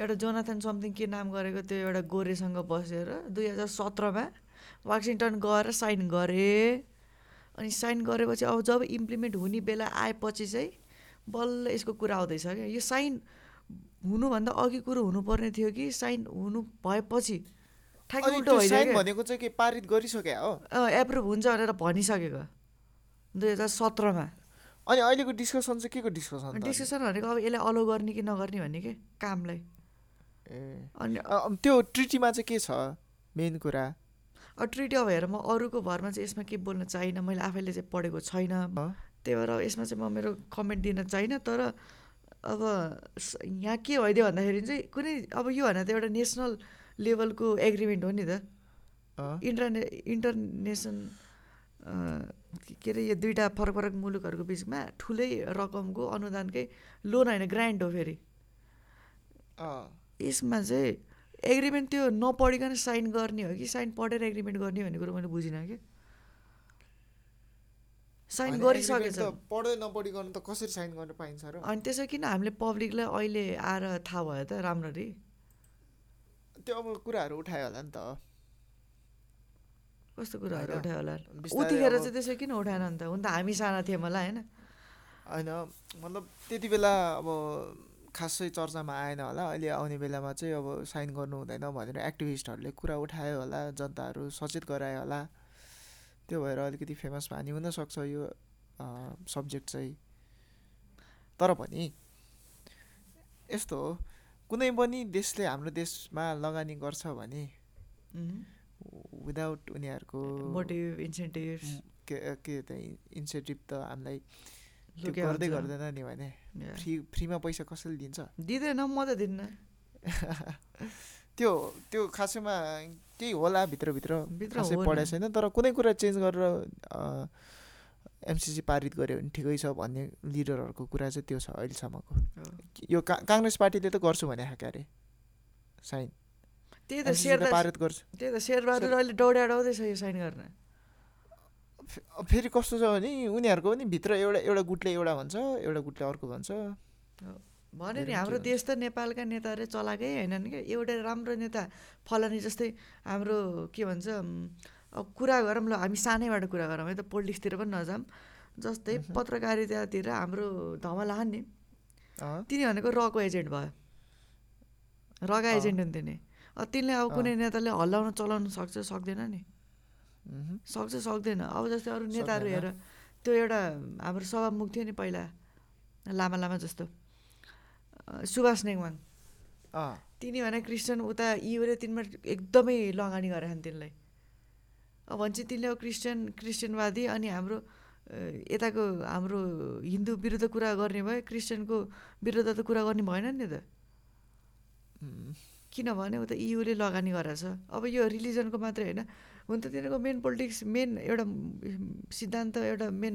एउटा जोनाथन समथिङ के नाम गरेको त्यो एउटा गोरेसँग बसेर दुई हजार सत्रमा वासिङटन गएर साइन गरे। अनि साइन गरेपछि अब जब इम्प्लिमेन्ट हुने बेला आएपछि चाहिँ बल्ल यसको कुरा आउँदैछ क्या। यो साइन हुनुभन्दा अघि कुरो हुनुपर्ने थियो कि साइन हुनु भएपछि ठ्याक्कै साइन भनेको चाहिँ के पारित गरिसके हो? एप्रुभ हुन्छ भनेर भनिसकेको। दुई हजार सत्रमा। अनि अहिलेको डिस्कसन चाहिँ के को डिस्कसन? डिस्कसन भनेको अब यसलाई अलो गर्ने कि नगर्ने भन्ने के? कामलाई। ए। अनि त्यो ट्रिटीमा चाहिँ के छ? मेन कुरा। अब ट्रिटी अब हेर म अरूको भरमा चाहिँ यसमा के बोल्न चाहिनँ मैले आफैले चाहिँ पढेको छैन। त्यही भएर यसमा चाहिँ म मेरो कमेन्ट दिन चाहिनँ तर अब यहाँ के भइदियो भन्दाखेरि चाहिँ कुनै अब यो भने त एउटा नेसनल लेभलको एग्रिमेन्ट हो नि त। इन्टरने इन्टरनेसन के अरे यो दुइटा फरक फरक मुलुकहरूको बिचमा ठुलै रकमको अनुदानकै लोन होइन ग्रान्ट हो फेरि। यसमा चाहिँ एग्रिमेन्ट त्यो नपढिकन साइन गर्ने हो कि? साइन पढेर एग्रिमेन्ट गर्ने भन्ने कुरो मैले बुझिनँ कि साइन गरिसकेछ। पढ्दै नपढिकन त कसरी साइन गर्न पाइन्छ र? अनि त्यसो किन हामीले पब्लिकलाई अहिले आएर थाहा भयो त राम्ररी? त्यो अब कुराहरू उठायो होला नि त। कस्तो कुराहरू उठायो होला? उतिखेर चाहिँ त्यसो किन उठाएन नि त? हुन त हामी साना थियौँ होला होइन? होइन मतलब त्यति बेला अब खासै चर्चामा आएन होला। अहिले आउने बेलामा चाहिँ अब साइन गर्नु हुँदैन भनेर एक्टिभिस्टहरूले कुरा उठायो होला जनताहरू सचेत गरायो होला। त्यो भएर अलिकति फेमस हानि हुनसक्छ यो सब्जेक्ट चाहिँ। तर पनि यस्तो हो कुनै पनि देशले हाम्रो देशमा लगानी गर्छ भने विदाउट उनीहरूको मोटिभ इन्सेन्टिभ के के त्यही इन्सेन्टिभ त हामीलाई त्यो गर्दै गर्दैन नि भने। फ्री फ्रीमा पैसा कसैले दिन्छ? दिँदैन म त दिन्न। त्यो त्यो खासैमा केही होला भित्रभित्र। भित्र खासै पढाएको। छैन तर कुनै कुरा चेन्ज गरेर एमसिसी पारित गऱ्यो भने ठिकै छ भन्ने लिडरहरूको कुरा चाहिँ त्यो छ अहिलेसम्मको। यो का काङ्ग्रेस पार्टीले त गर्छु भने खाएको अरे। साइन। त्यही त पारित गर्छ। त्यही त शेरबहादुर अहिले दौडाडाउँदैछ यो साइन गर्न। फेरि कस्तो छ भने उनीहरूको पनि भित्र एउटा एउटा गुटले एउटा भन्छ एउटा गुटले अर्को भन्छ। भने नि हाम्रो देश त नेपालका नेताहरू चलाएकै होइनन् क्या। एउटा राम्रो नेता फलानी जस्तै हाम्रो के भन्छ अब कुरा गरौँ ल हामी सानैबाट कुरा गरौँ है त पोलिटिक्सतिर पनि नजाऊँ। जस्तै। पत्रकारितातिर हाम्रो धमलाहान नि तिनी भनेको रको एजेन्ट भयो। रका। एजेन्ट हुन्थ्यो नि अब तिनले अब कुनै नेताले हल्लाउन चलाउन सक्छ सक्दैन नि। सक्छ सक्दैन। अब जस्तै अरू नेताहरू। हेर त्यो एउटा हाम्रो सभामुख थियो नि पहिला लामा लामा जस्तो। सुभाष नेङवाङ अँ, तिनी भने क्रिस्चियन उता इयुले तिनमा एकदमै लगानी गरेका छन् तिनलाई। अब भन्छ तिनले अब क्रिस्चियन क्रिस्चियनवादी अनि हाम्रो यताको हाम्रो हिन्दू विरुद्ध कुरा गर्ने भए क्रिस्चियनको विरुद्ध त कुरा गर्ने भएन नि त। किनभने उता इयुले लगानी गरेको छ। अब यो रिलिजनको मात्रै होइन। हुन त तिनीहरूको मेन पोलिटिक्स मेन एउटा सिद्धान्त एउटा मेन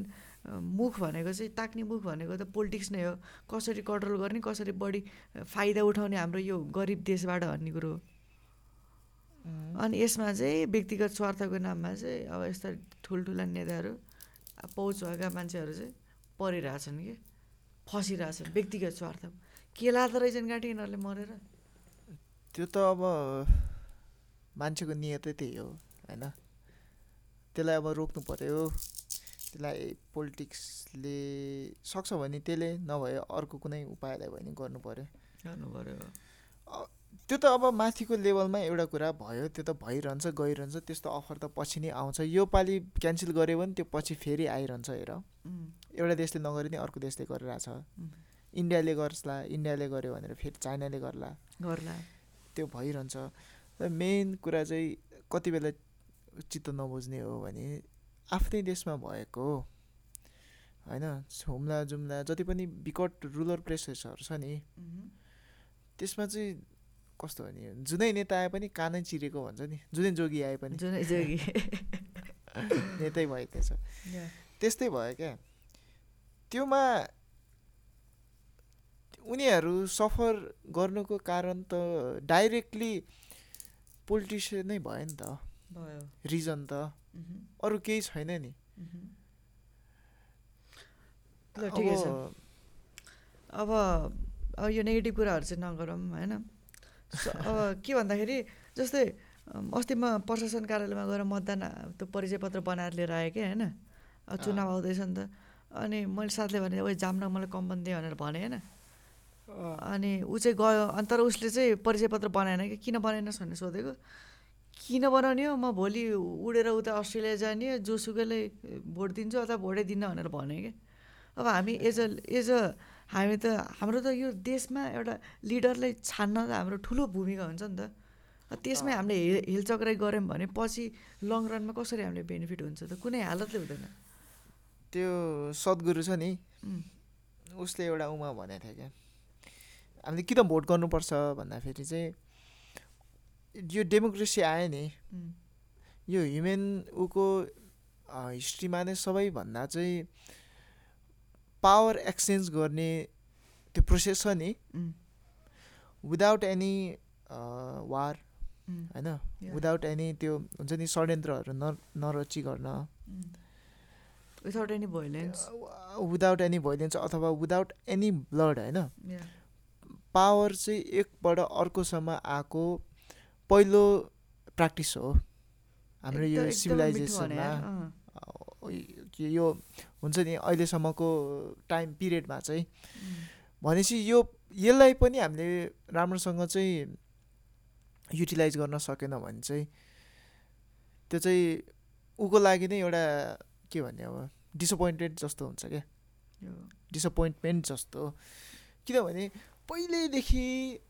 मुख भनेको चाहिँ ताक्ने मुख भनेको त पोलिटिक्स नै हो। कसरी कन्ट्रोल गर्ने कसरी बढी फाइदा उठाउने हाम्रो यो गरिब देशबाट भन्ने कुरो हो। अनि यसमा चाहिँ व्यक्तिगत स्वार्थको नाममा चाहिँ अब यस्ता ठुल्ठुला नेताहरू पहुँच भएका मान्छेहरू चाहिँ परिरहेछन् कि फसिरहेछन् व्यक्तिगत स्वार्थ। केला त रहेछन् गाँठी यिनीहरूले मरेर? त्यो त अब मान्छेको नियतै त्यही हो। होइन? त्यसलाई अब रोक्नु पर्यो। त्यसलाई पोलिटिक्सले सक्छ भने त्यसले नभए अर्को कुनै उपायलाई भने गर्नु पर्यो। गर्नु पऱ्यो त्यो त अब माथिको लेभलमा एउटा कुरा भयो त्यो त भइरहन्छ गइरहन्छ त्यस्तो अफर त पछि नै आउँछ। यो पालि क्यान्सल गऱ्यो भने त्यो पछि फेरि आइरहन्छ हेर। एउटा देशले नगरे नि अर्को देशले गरिरहेछ। इन्डियाले गर्छला इन्डियाले गर्यो भनेर फेरि चाइनाले गर्ला। गर्ला। त्यो भइरहन्छ। र मेन कुरा चाहिँ कति बेला चित्त नबुझ्ने हो भने आफ्नै देशमा भएको होइन? हुम्ला जुम्ला जति पनि विकट रुलर प्लेसेसहरू छ नि त्यसमा चाहिँ कस्तो भने जुनै नेता आए पनि कानै चिरेको भन्छ नि जुनै जोगी आए पनि। जुनै जोगी। नेतै भएको छ त्यस्तै भयो क्या। त्योमा उनीहरू सफर गर्नुको कारण त डाइरेक्टली पोलिटिसियन नै भयो नि त। रिजन त। अरू केही छैन नि। ठिकै छ। अब यो नेगेटिभ कुराहरू चाहिँ नगरौँ होइन? अब के भन्दाखेरि जस्तै अस्ति म प्रशासन कार्यालयमा गएर मतदान त्यो परिचय पत्र बनाएर लिएर आएँ कि होइन? अब चुनाव आउँदैछ नि त। अनि मैले साथीले भने ओ जाम्न मलाई कम्पनी दिएँ भनेर भने होइन? अनि ऊ चाहिँ गयो अनि तर उसले चाहिँ परिचय पत्र बनाएन कि? किन बनाएनस् भनेर सोधेको। किन बनाउने हो म भोलि उडेर उता अस्ट्रेलिया जाने जोसुकैलाई भोट दिन्छु अथवा भोटै दिन्न भनेर भने क्या अब हामी एज अ एज अ हामी त हाम्रो त यो देशमा एउटा लिडरलाई छान्न त हाम्रो ठुलो भूमिका हुन्छ नि त। त्यसमै। हामीले हे हेलचक्राइ गऱ्यौँ भने पछि लङ रनमा कसरी हामीले बेनिफिट हुन्छ त? कुनै हालतले हुँदैन। त्यो सद्गुरु छ नि उसले एउटा उमा भनेको थियो क्या। हामीले किन भोट गर्नुपर्छ भन्दाखेरि चाहिँ यो डेमोक्रेसी आयो नि। यो ह्युमेन उको हिस्ट्रीमा नै सबैभन्दा चाहिँ पावर एक्सचेन्ज गर्ने त्यो प्रोसेस छ नि। विदाउट एनी वार होइन. विदाउट एनी त्यो हुन्छ नि षड्यन्त्रहरू न नरची गर्न। Without any violence without any violence अथवा विदाउट एनी ब्लड होइन? पावर चाहिँ एकबाट अर्कोसम्म आएको पहिलो प्र्याक्टिस हो। हाम्रो यो सिभिलाइजेसनमा कि यो हुन्छ नि अहिलेसम्मको टाइम पिरियडमा चाहिँ। भनेपछि यो यसलाई पनि हामीले राम्रोसँग चाहिँ युटिलाइज गर्न सकेन भने चाहिँ त्यो चाहिँ ऊको लागि नै एउटा के भन्ने अब डिसपोइन्टेड जस्तो हुन्छ क्या। डिसपोइन्टमेन्ट जस्तो। किनभने पहिल्यैदेखि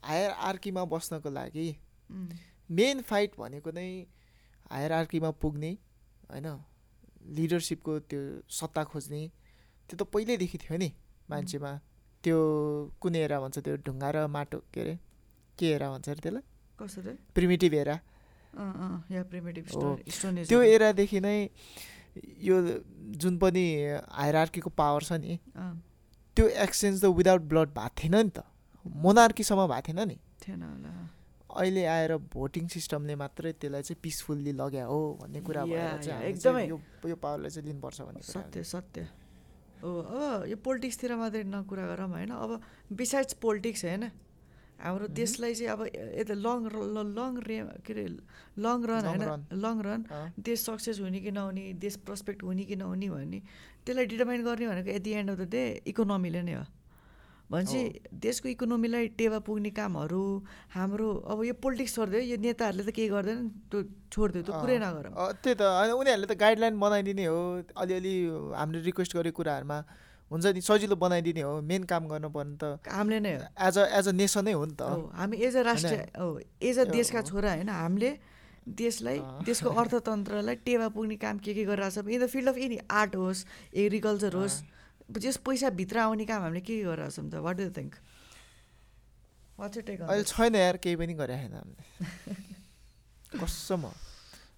हायर आर्कीमा बस्नको लागि मेन फाइट भनेको नै हायर आर्कीमा पुग्ने होइन? लिडरसिपको त्यो सत्ता खोज्ने त्यो त पहिल्यैदेखि थियो नि मान्छेमा। त्यो कुन एरा भन्छ त्यो ढुङ्गा र माटो के अरे? के एरा भन्छ अरे त्यसलाई? कसरी? प्रिमिटिभ एरा त्यो। एरादेखि नै यो जुन पनि हायर आर्कीको पावर छ नि त्यो एक्सचेन्ज त विदाउट ब्लड भएको थिएन नि त। मोनार्कीसम्म भएको थिएन नि। थिएन होला। अहिले आएर भोटिङ सिस्टमले मात्रै त्यसलाई चाहिँ पिसफुल्ली लग्या हो भन्ने कुरा भएर चाहिँ एकदमै। यो पावरलाई चाहिँ लिनुपर्छ भन्ने सत्य सत्य। हो अब यो पोलिटिक्सतिर मात्रै नकुरा गरौँ होइन। अब बिसाइड्स पोलिटिक्स होइन हाम्रो देशलाई चाहिँ अब यता लङ लङ रे के अरे लङ रन होइन. लङ रन देश सक्सेस हुने कि नहुने देश प्रस्पेक्ट हुने कि नहुने भन्ने त्यसलाई डिटर्माइन गर्ने भनेको at the end of the day इकोनोमीले नै हो। भनेपछि देशको इकोनोमीलाई टेवा पुग्ने कामहरू हाम्रो अब यो पोलिटिक्स छोडिदियो यो नेताहरूले त केही गर्दैन त्यो छोडिदियो त्यो कुरै नगरौँ। त्यही त होइन उनीहरूले त गाइडलाइन बनाइदिने हो अलिअलि हामीले रिक्वेस्ट गरेको कुराहरूमा हुन्छ नि सजिलो बनाइदिने हो मेन काम गर्नुपर्ने त। हामीले नै हो। एज अ एज अ नेसनै हो नि त। हामी एज अ राष्ट्र हो एज अ देशका छोरा होइन हामीले देशलाई। देशको अर्थतन्त्रलाई टेवा पुग्ने काम के के गरिरहेको छ in the field of any art होस् एग्रिकल्चर होस् जस पैसा भित्र आउने काम हामीले के गरिरहेको छौँ त वाट डु थिङ्क अहिले छैन यार केही पनि गरे छैन हामीले कसम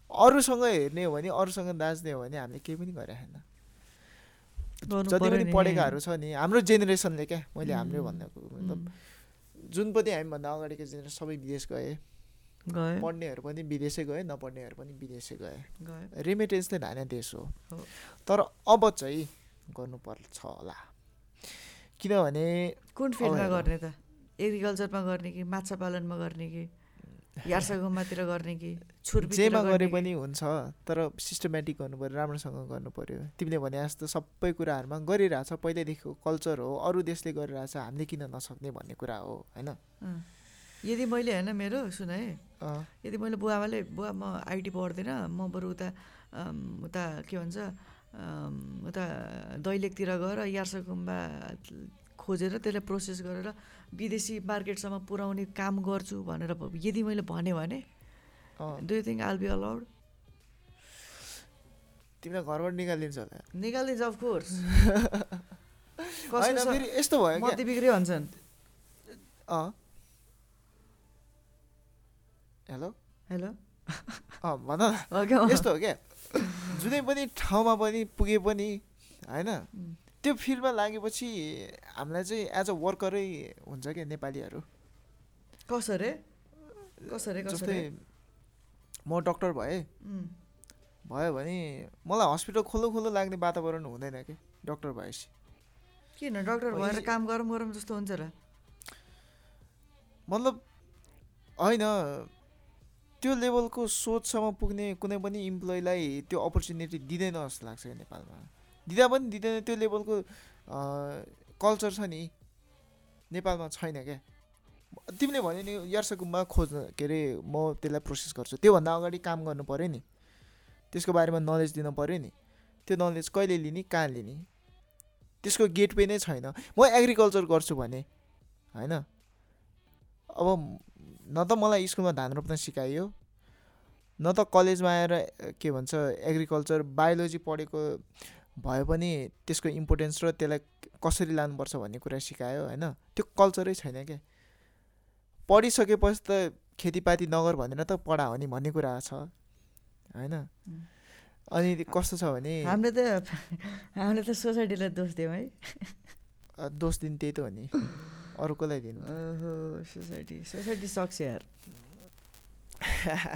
अरूसँग हेर्ने हो भने अरूसँग दाच्ने हो भने हामीले केही पनि गरे छैन जति पनि पढेकाहरू छ नि हाम्रो जेनेरेसनले क्या मैले हाम्रो भनेको मतलब जुन पनि हामीभन्दा अगाडिको जेनेरेसन सबै विदेश गए पढ्नेहरू पनि विदेशै गए नपढ्नेहरू पनि विदेशै गए गयो रेमिटेन्सले धाने देश हो। तर अब चाहिँ गर्नुपर्छ होला किनभने कुन फिल्डमा। गर्ने त एग्रिकल्चरमा गर्ने कि माछा पालनमा गर्ने कि यार्सा गुम्बातिर गर्ने कि जेमा गरे? पनि हुन्छ तर सिस्टमेटिक गर्नु पऱ्यो राम्रोसँग गर्नु पऱ्यो तिमीले भने जस्तो सबै कुराहरूमा गरिरहेछ पहिल्यैदेखिको कल्चर हो अरू देशले गरिरहेछ हामीले किन नसक्ने भन्ने कुरा हो होइन। यदि मैले होइन मेरो सुन है यदि मैले बुवामाले बुवा म आइटी पढ्दिनँ म बरु उता उता के भन्छ उता दैलेखतिर गएर यार्सा गुम्बा खोजेर त्यसलाई प्रोसेस गरेर विदेशी मार्केटसम्म पुर्याउने काम गर्छु भनेर यदि मैले भने do you think I'll be allowed तिमीलाई घरबाट निकालिदिन्छ होला। निकालिदिन्छ अफकोर्स फेरि यस्तो भयो क्या। मती बिग्रियो भन्छन् हेलो। हेलो। अँ भन यस्तो हो क्या? जुनै पनि ठाउँमा पनि पुगे पनि होइन? त्यो फिल्डमा लागेपछि हामीलाई चाहिँ एज अ वर्करै हुन्छ क्या नेपालीहरू। कसरी? कसरी जस्तै म डक्टर भएँ। भयो भने मलाई हस्पिटल खोलो खोलो लाग्ने वातावरण हुँदैन कि डक्टर भएपछि। किन? डक्टर भएर काम गरौँ गरौँ जस्तो हुन्छ र। मतलब होइन त्यो लेभलको सोचसम्म पुग्ने कुनै पनि इम्प्लोइलाई त्यो अपर्च्युनिटी दिँदैन जस्तो लाग्छ नेपालमा। दिँदा पनि दिँदैन त्यो लेभलको कल्चर छ नि नेपालमा छैन क्या। तिमीले भन्यो नि यार्सकुममा खोज्न के अरे म त्यसलाई प्रोसेस गर्छु। त्योभन्दा अगाडि काम गर्नु पऱ्यो नि। त्यसको बारेमा नलेज दिनु पऱ्यो नि। त्यो नलेज कहिले लिने कहाँ लिने? त्यसको गेटवे नै छैन। म एग्रिकल्चर गर्छु भने होइन? अब न त मलाई स्कुलमा धान रोप्न सिकाइयो। न त कलेजमा आएर के भन्छ एग्रिकल्चर बायोलोजी पढेको भए पनि त्यसको इम्पोर्टेन्स र त्यसलाई कसरी लानुपर्छ भन्ने कुरा सिकायो होइन? त्यो कल्चरै छैन क्या पढिसकेपछि त खेतीपाती नगर भनेर त पढा हो नि भन्ने कुरा छ होइन? अनि कस्तो छ भने हामीले त हामीले त सोसाइटीलाई दोष दियौँ है। दोष दिनु त्यही त हो नि। अरू कसलाई दिनु सोसाइटी सोसाइटी सक्छ यार।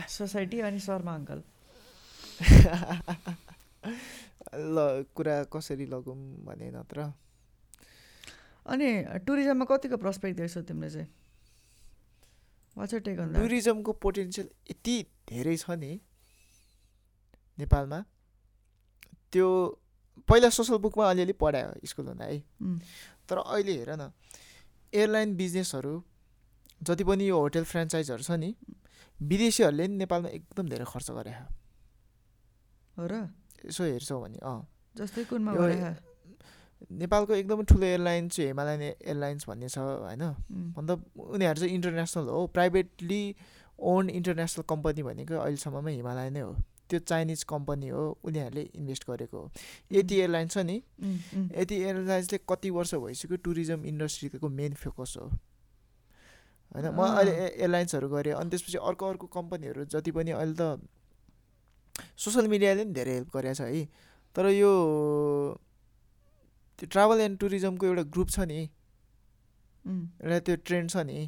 सोसाइटी अनि शर्मा अङ्कल। ल कुरा कसरी लगौँ भने नत्र। अनि टुरिज्ममा कतिको प्रस्पेक्ट देख्छौ तिमीले चाहिँ? वाट्स टेक अन टुरिज्मको पोटेन्सियल यति धेरै छ नि नेपालमा। त्यो पहिला सोसल बुकमा अलिअलि पढायो स्कुल हुँदा है। तर अहिले हेर न एयरलाइन बिजनेसहरू जति पनि यो होटेल फ्रेन्चाइजहरू छ नि विदेशीहरूले नि नेपालमा एकदम धेरै खर्च गरे हो। र? यसो हेर्छौ भने अँ। जस्तै कुनमा नेपालको एकदमै ठुलो एयरलाइन चाहिँ हिमालयन एयरलाइन्स भन्ने छ होइन? मतलब उनीहरू चाहिँ इन्टरनेसनल हो प्राइभेटली ओन इन्टरनेसनल कम्पनी भनेको अहिलेसम्ममा हिमालय नै हो। त्यो चाइनिज कम्पनी हो उनीहरूले इन्भेस्ट गरेको हो। यति एयरलाइन छ नि यति एयरलाइन्सले कति वर्ष भइसक्यो टुरिज्म इन्डस्ट्रीको मेन फोकस हो। होइन म। अहिले एयरलाइन्सहरू गरेँ अनि त्यसपछि अर्को अर्को कम्पनीहरू जति पनि अहिले त सोसियल मिडियाले पनि धेरै हेल्प गरेको छ है। तर यो त्यो ट्राभल एन्ड टुरिज्मको एउटा ग्रुप छ नि एउटा त्यो ट्रेन्ड छ नि।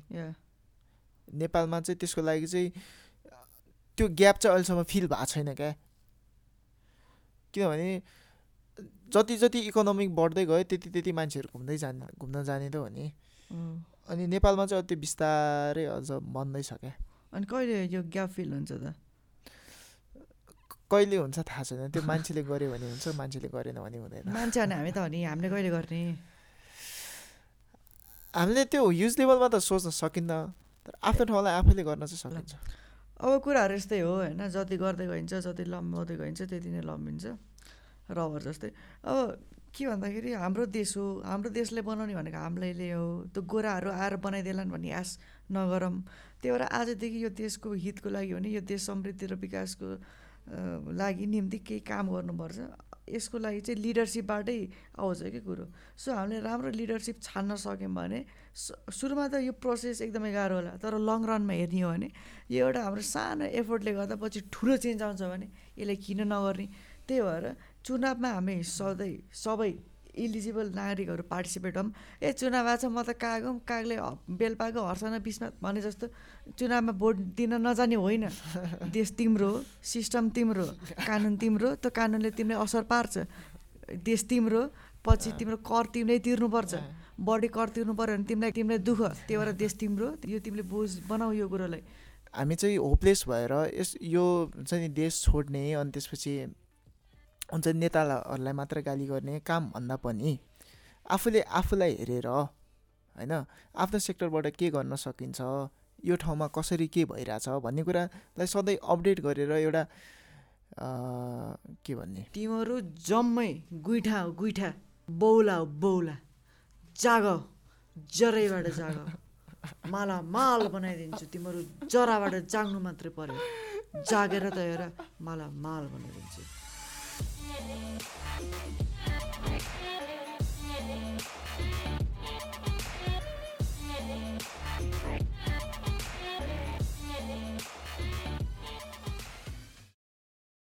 नेपालमा चाहिँ त्यसको लागि चाहिँ त्यो ग्याप चाहिँ अहिलेसम्म फिल भएको छैन क्या। किनभने जति जति इकोनोमिक बढ्दै गयो त्यति त्यति मान्छेहरू घुम्दै जाने घुम्न जाने त हो नि। अनि नेपालमा चाहिँ अब त्यो बिस्तारै अझ बन्दैछ क्या। अनि कहिले यो ग्याप फिल हुन्छ त? कहिले हुन्छ थाहा छैन। त्यो मान्छेले गर्यो भने हुन्छ मान्छेले गरेन भने हुँदैन। मान्छे अनि हामी त हो नि। हामीले कहिले गर्ने? हामीले त्यो ह्युज लेभलमा त सोच्न सकिन्न। तर आफ्नो ठाउँलाई आफैले गर्न चाहिँ सकिन्छ। अब कुराहरू यस्तै हो होइन। जति गर्दै गइन्छ जति लम्बाउँदै गइन्छ त्यति नै लम्बिन्छ। रबर जस्तै। अब के भन्दाखेरि हाम्रो देश हो हाम्रो देशले बनाउने भनेको हामीलाई हो। त्यो गोराहरू आएर बनाइदेलान् भन्ने आश नगरौँ। त्यही भएर आजदेखि यो देशको हितको लागि हो भने यो देश समृद्धि र विकासको लागि निम्ति केही काम गर्नुपर्छ। यसको लागि चाहिँ लिडरसिपबाटै आउँछ कि कुरो? सो हामीले राम्रो लिडरसिप छान्न सक्यौँ भने सुरुमा त यो प्रोसेस एकदमै गाह्रो होला तर लङ रनमा हेर्ने हो भने यो एउटा हाम्रो सानो एफोर्टले गर्दा पछि ठुलो चेन्ज आउँछ भने यसलाई किन नगर्ने? त्यही भएर चुनावमा हामी सधैँ सबै इलिजिबल नागरिकहरू पार्टिसिपेट हौँ ए चुनाव आएको छ म त काग हौँ कागले ह- बेल पाएको हर्सन बिचमा भने जस्तो चुनावमा भोट दिन नजाने होइन। देश तिम्रो हो सिस्टम तिम्रो कानुन तिम्रो त्यो कानुनले तिमीलाई असर पार्छ। देश तिम्रो पछि तिम्रो कर तिमीले तिर्नुपर्छ। बढी कर तिर्नु पऱ्यो भने तिमीलाई तिमीलाई दुःख। त्यही भएर देश तिम्रो यो तिमीले बुझ बनाऊ यो कुरोलाई। हामी चाहिँ होपलेस भएर यस यो हुन्छ नि देश छोड्ने अनि त्यसपछि हुन्छ नेताहरूलाई मात्र गाली गर्ने काम भन्दा पनि आफूले आफूलाई हेरेर होइन आफ्नो सेक्टरबाट के गर्न सकिन्छ यो ठाउँमा कसरी के भइरहेछ भन्ने कुरालाई सधैँ अपडेट गरेर एउटा के भन्ने? तिमीहरू जम्मै गुइठा हो गुइठा बौला हो बौला जाग जरैबाट जाग। माला माल बनाइदिन्छु तिमीहरू जराबाट जाग्नु मात्रै पर्यो। जागेर त हेर माला माल बनाइदिन्छु। Yeah.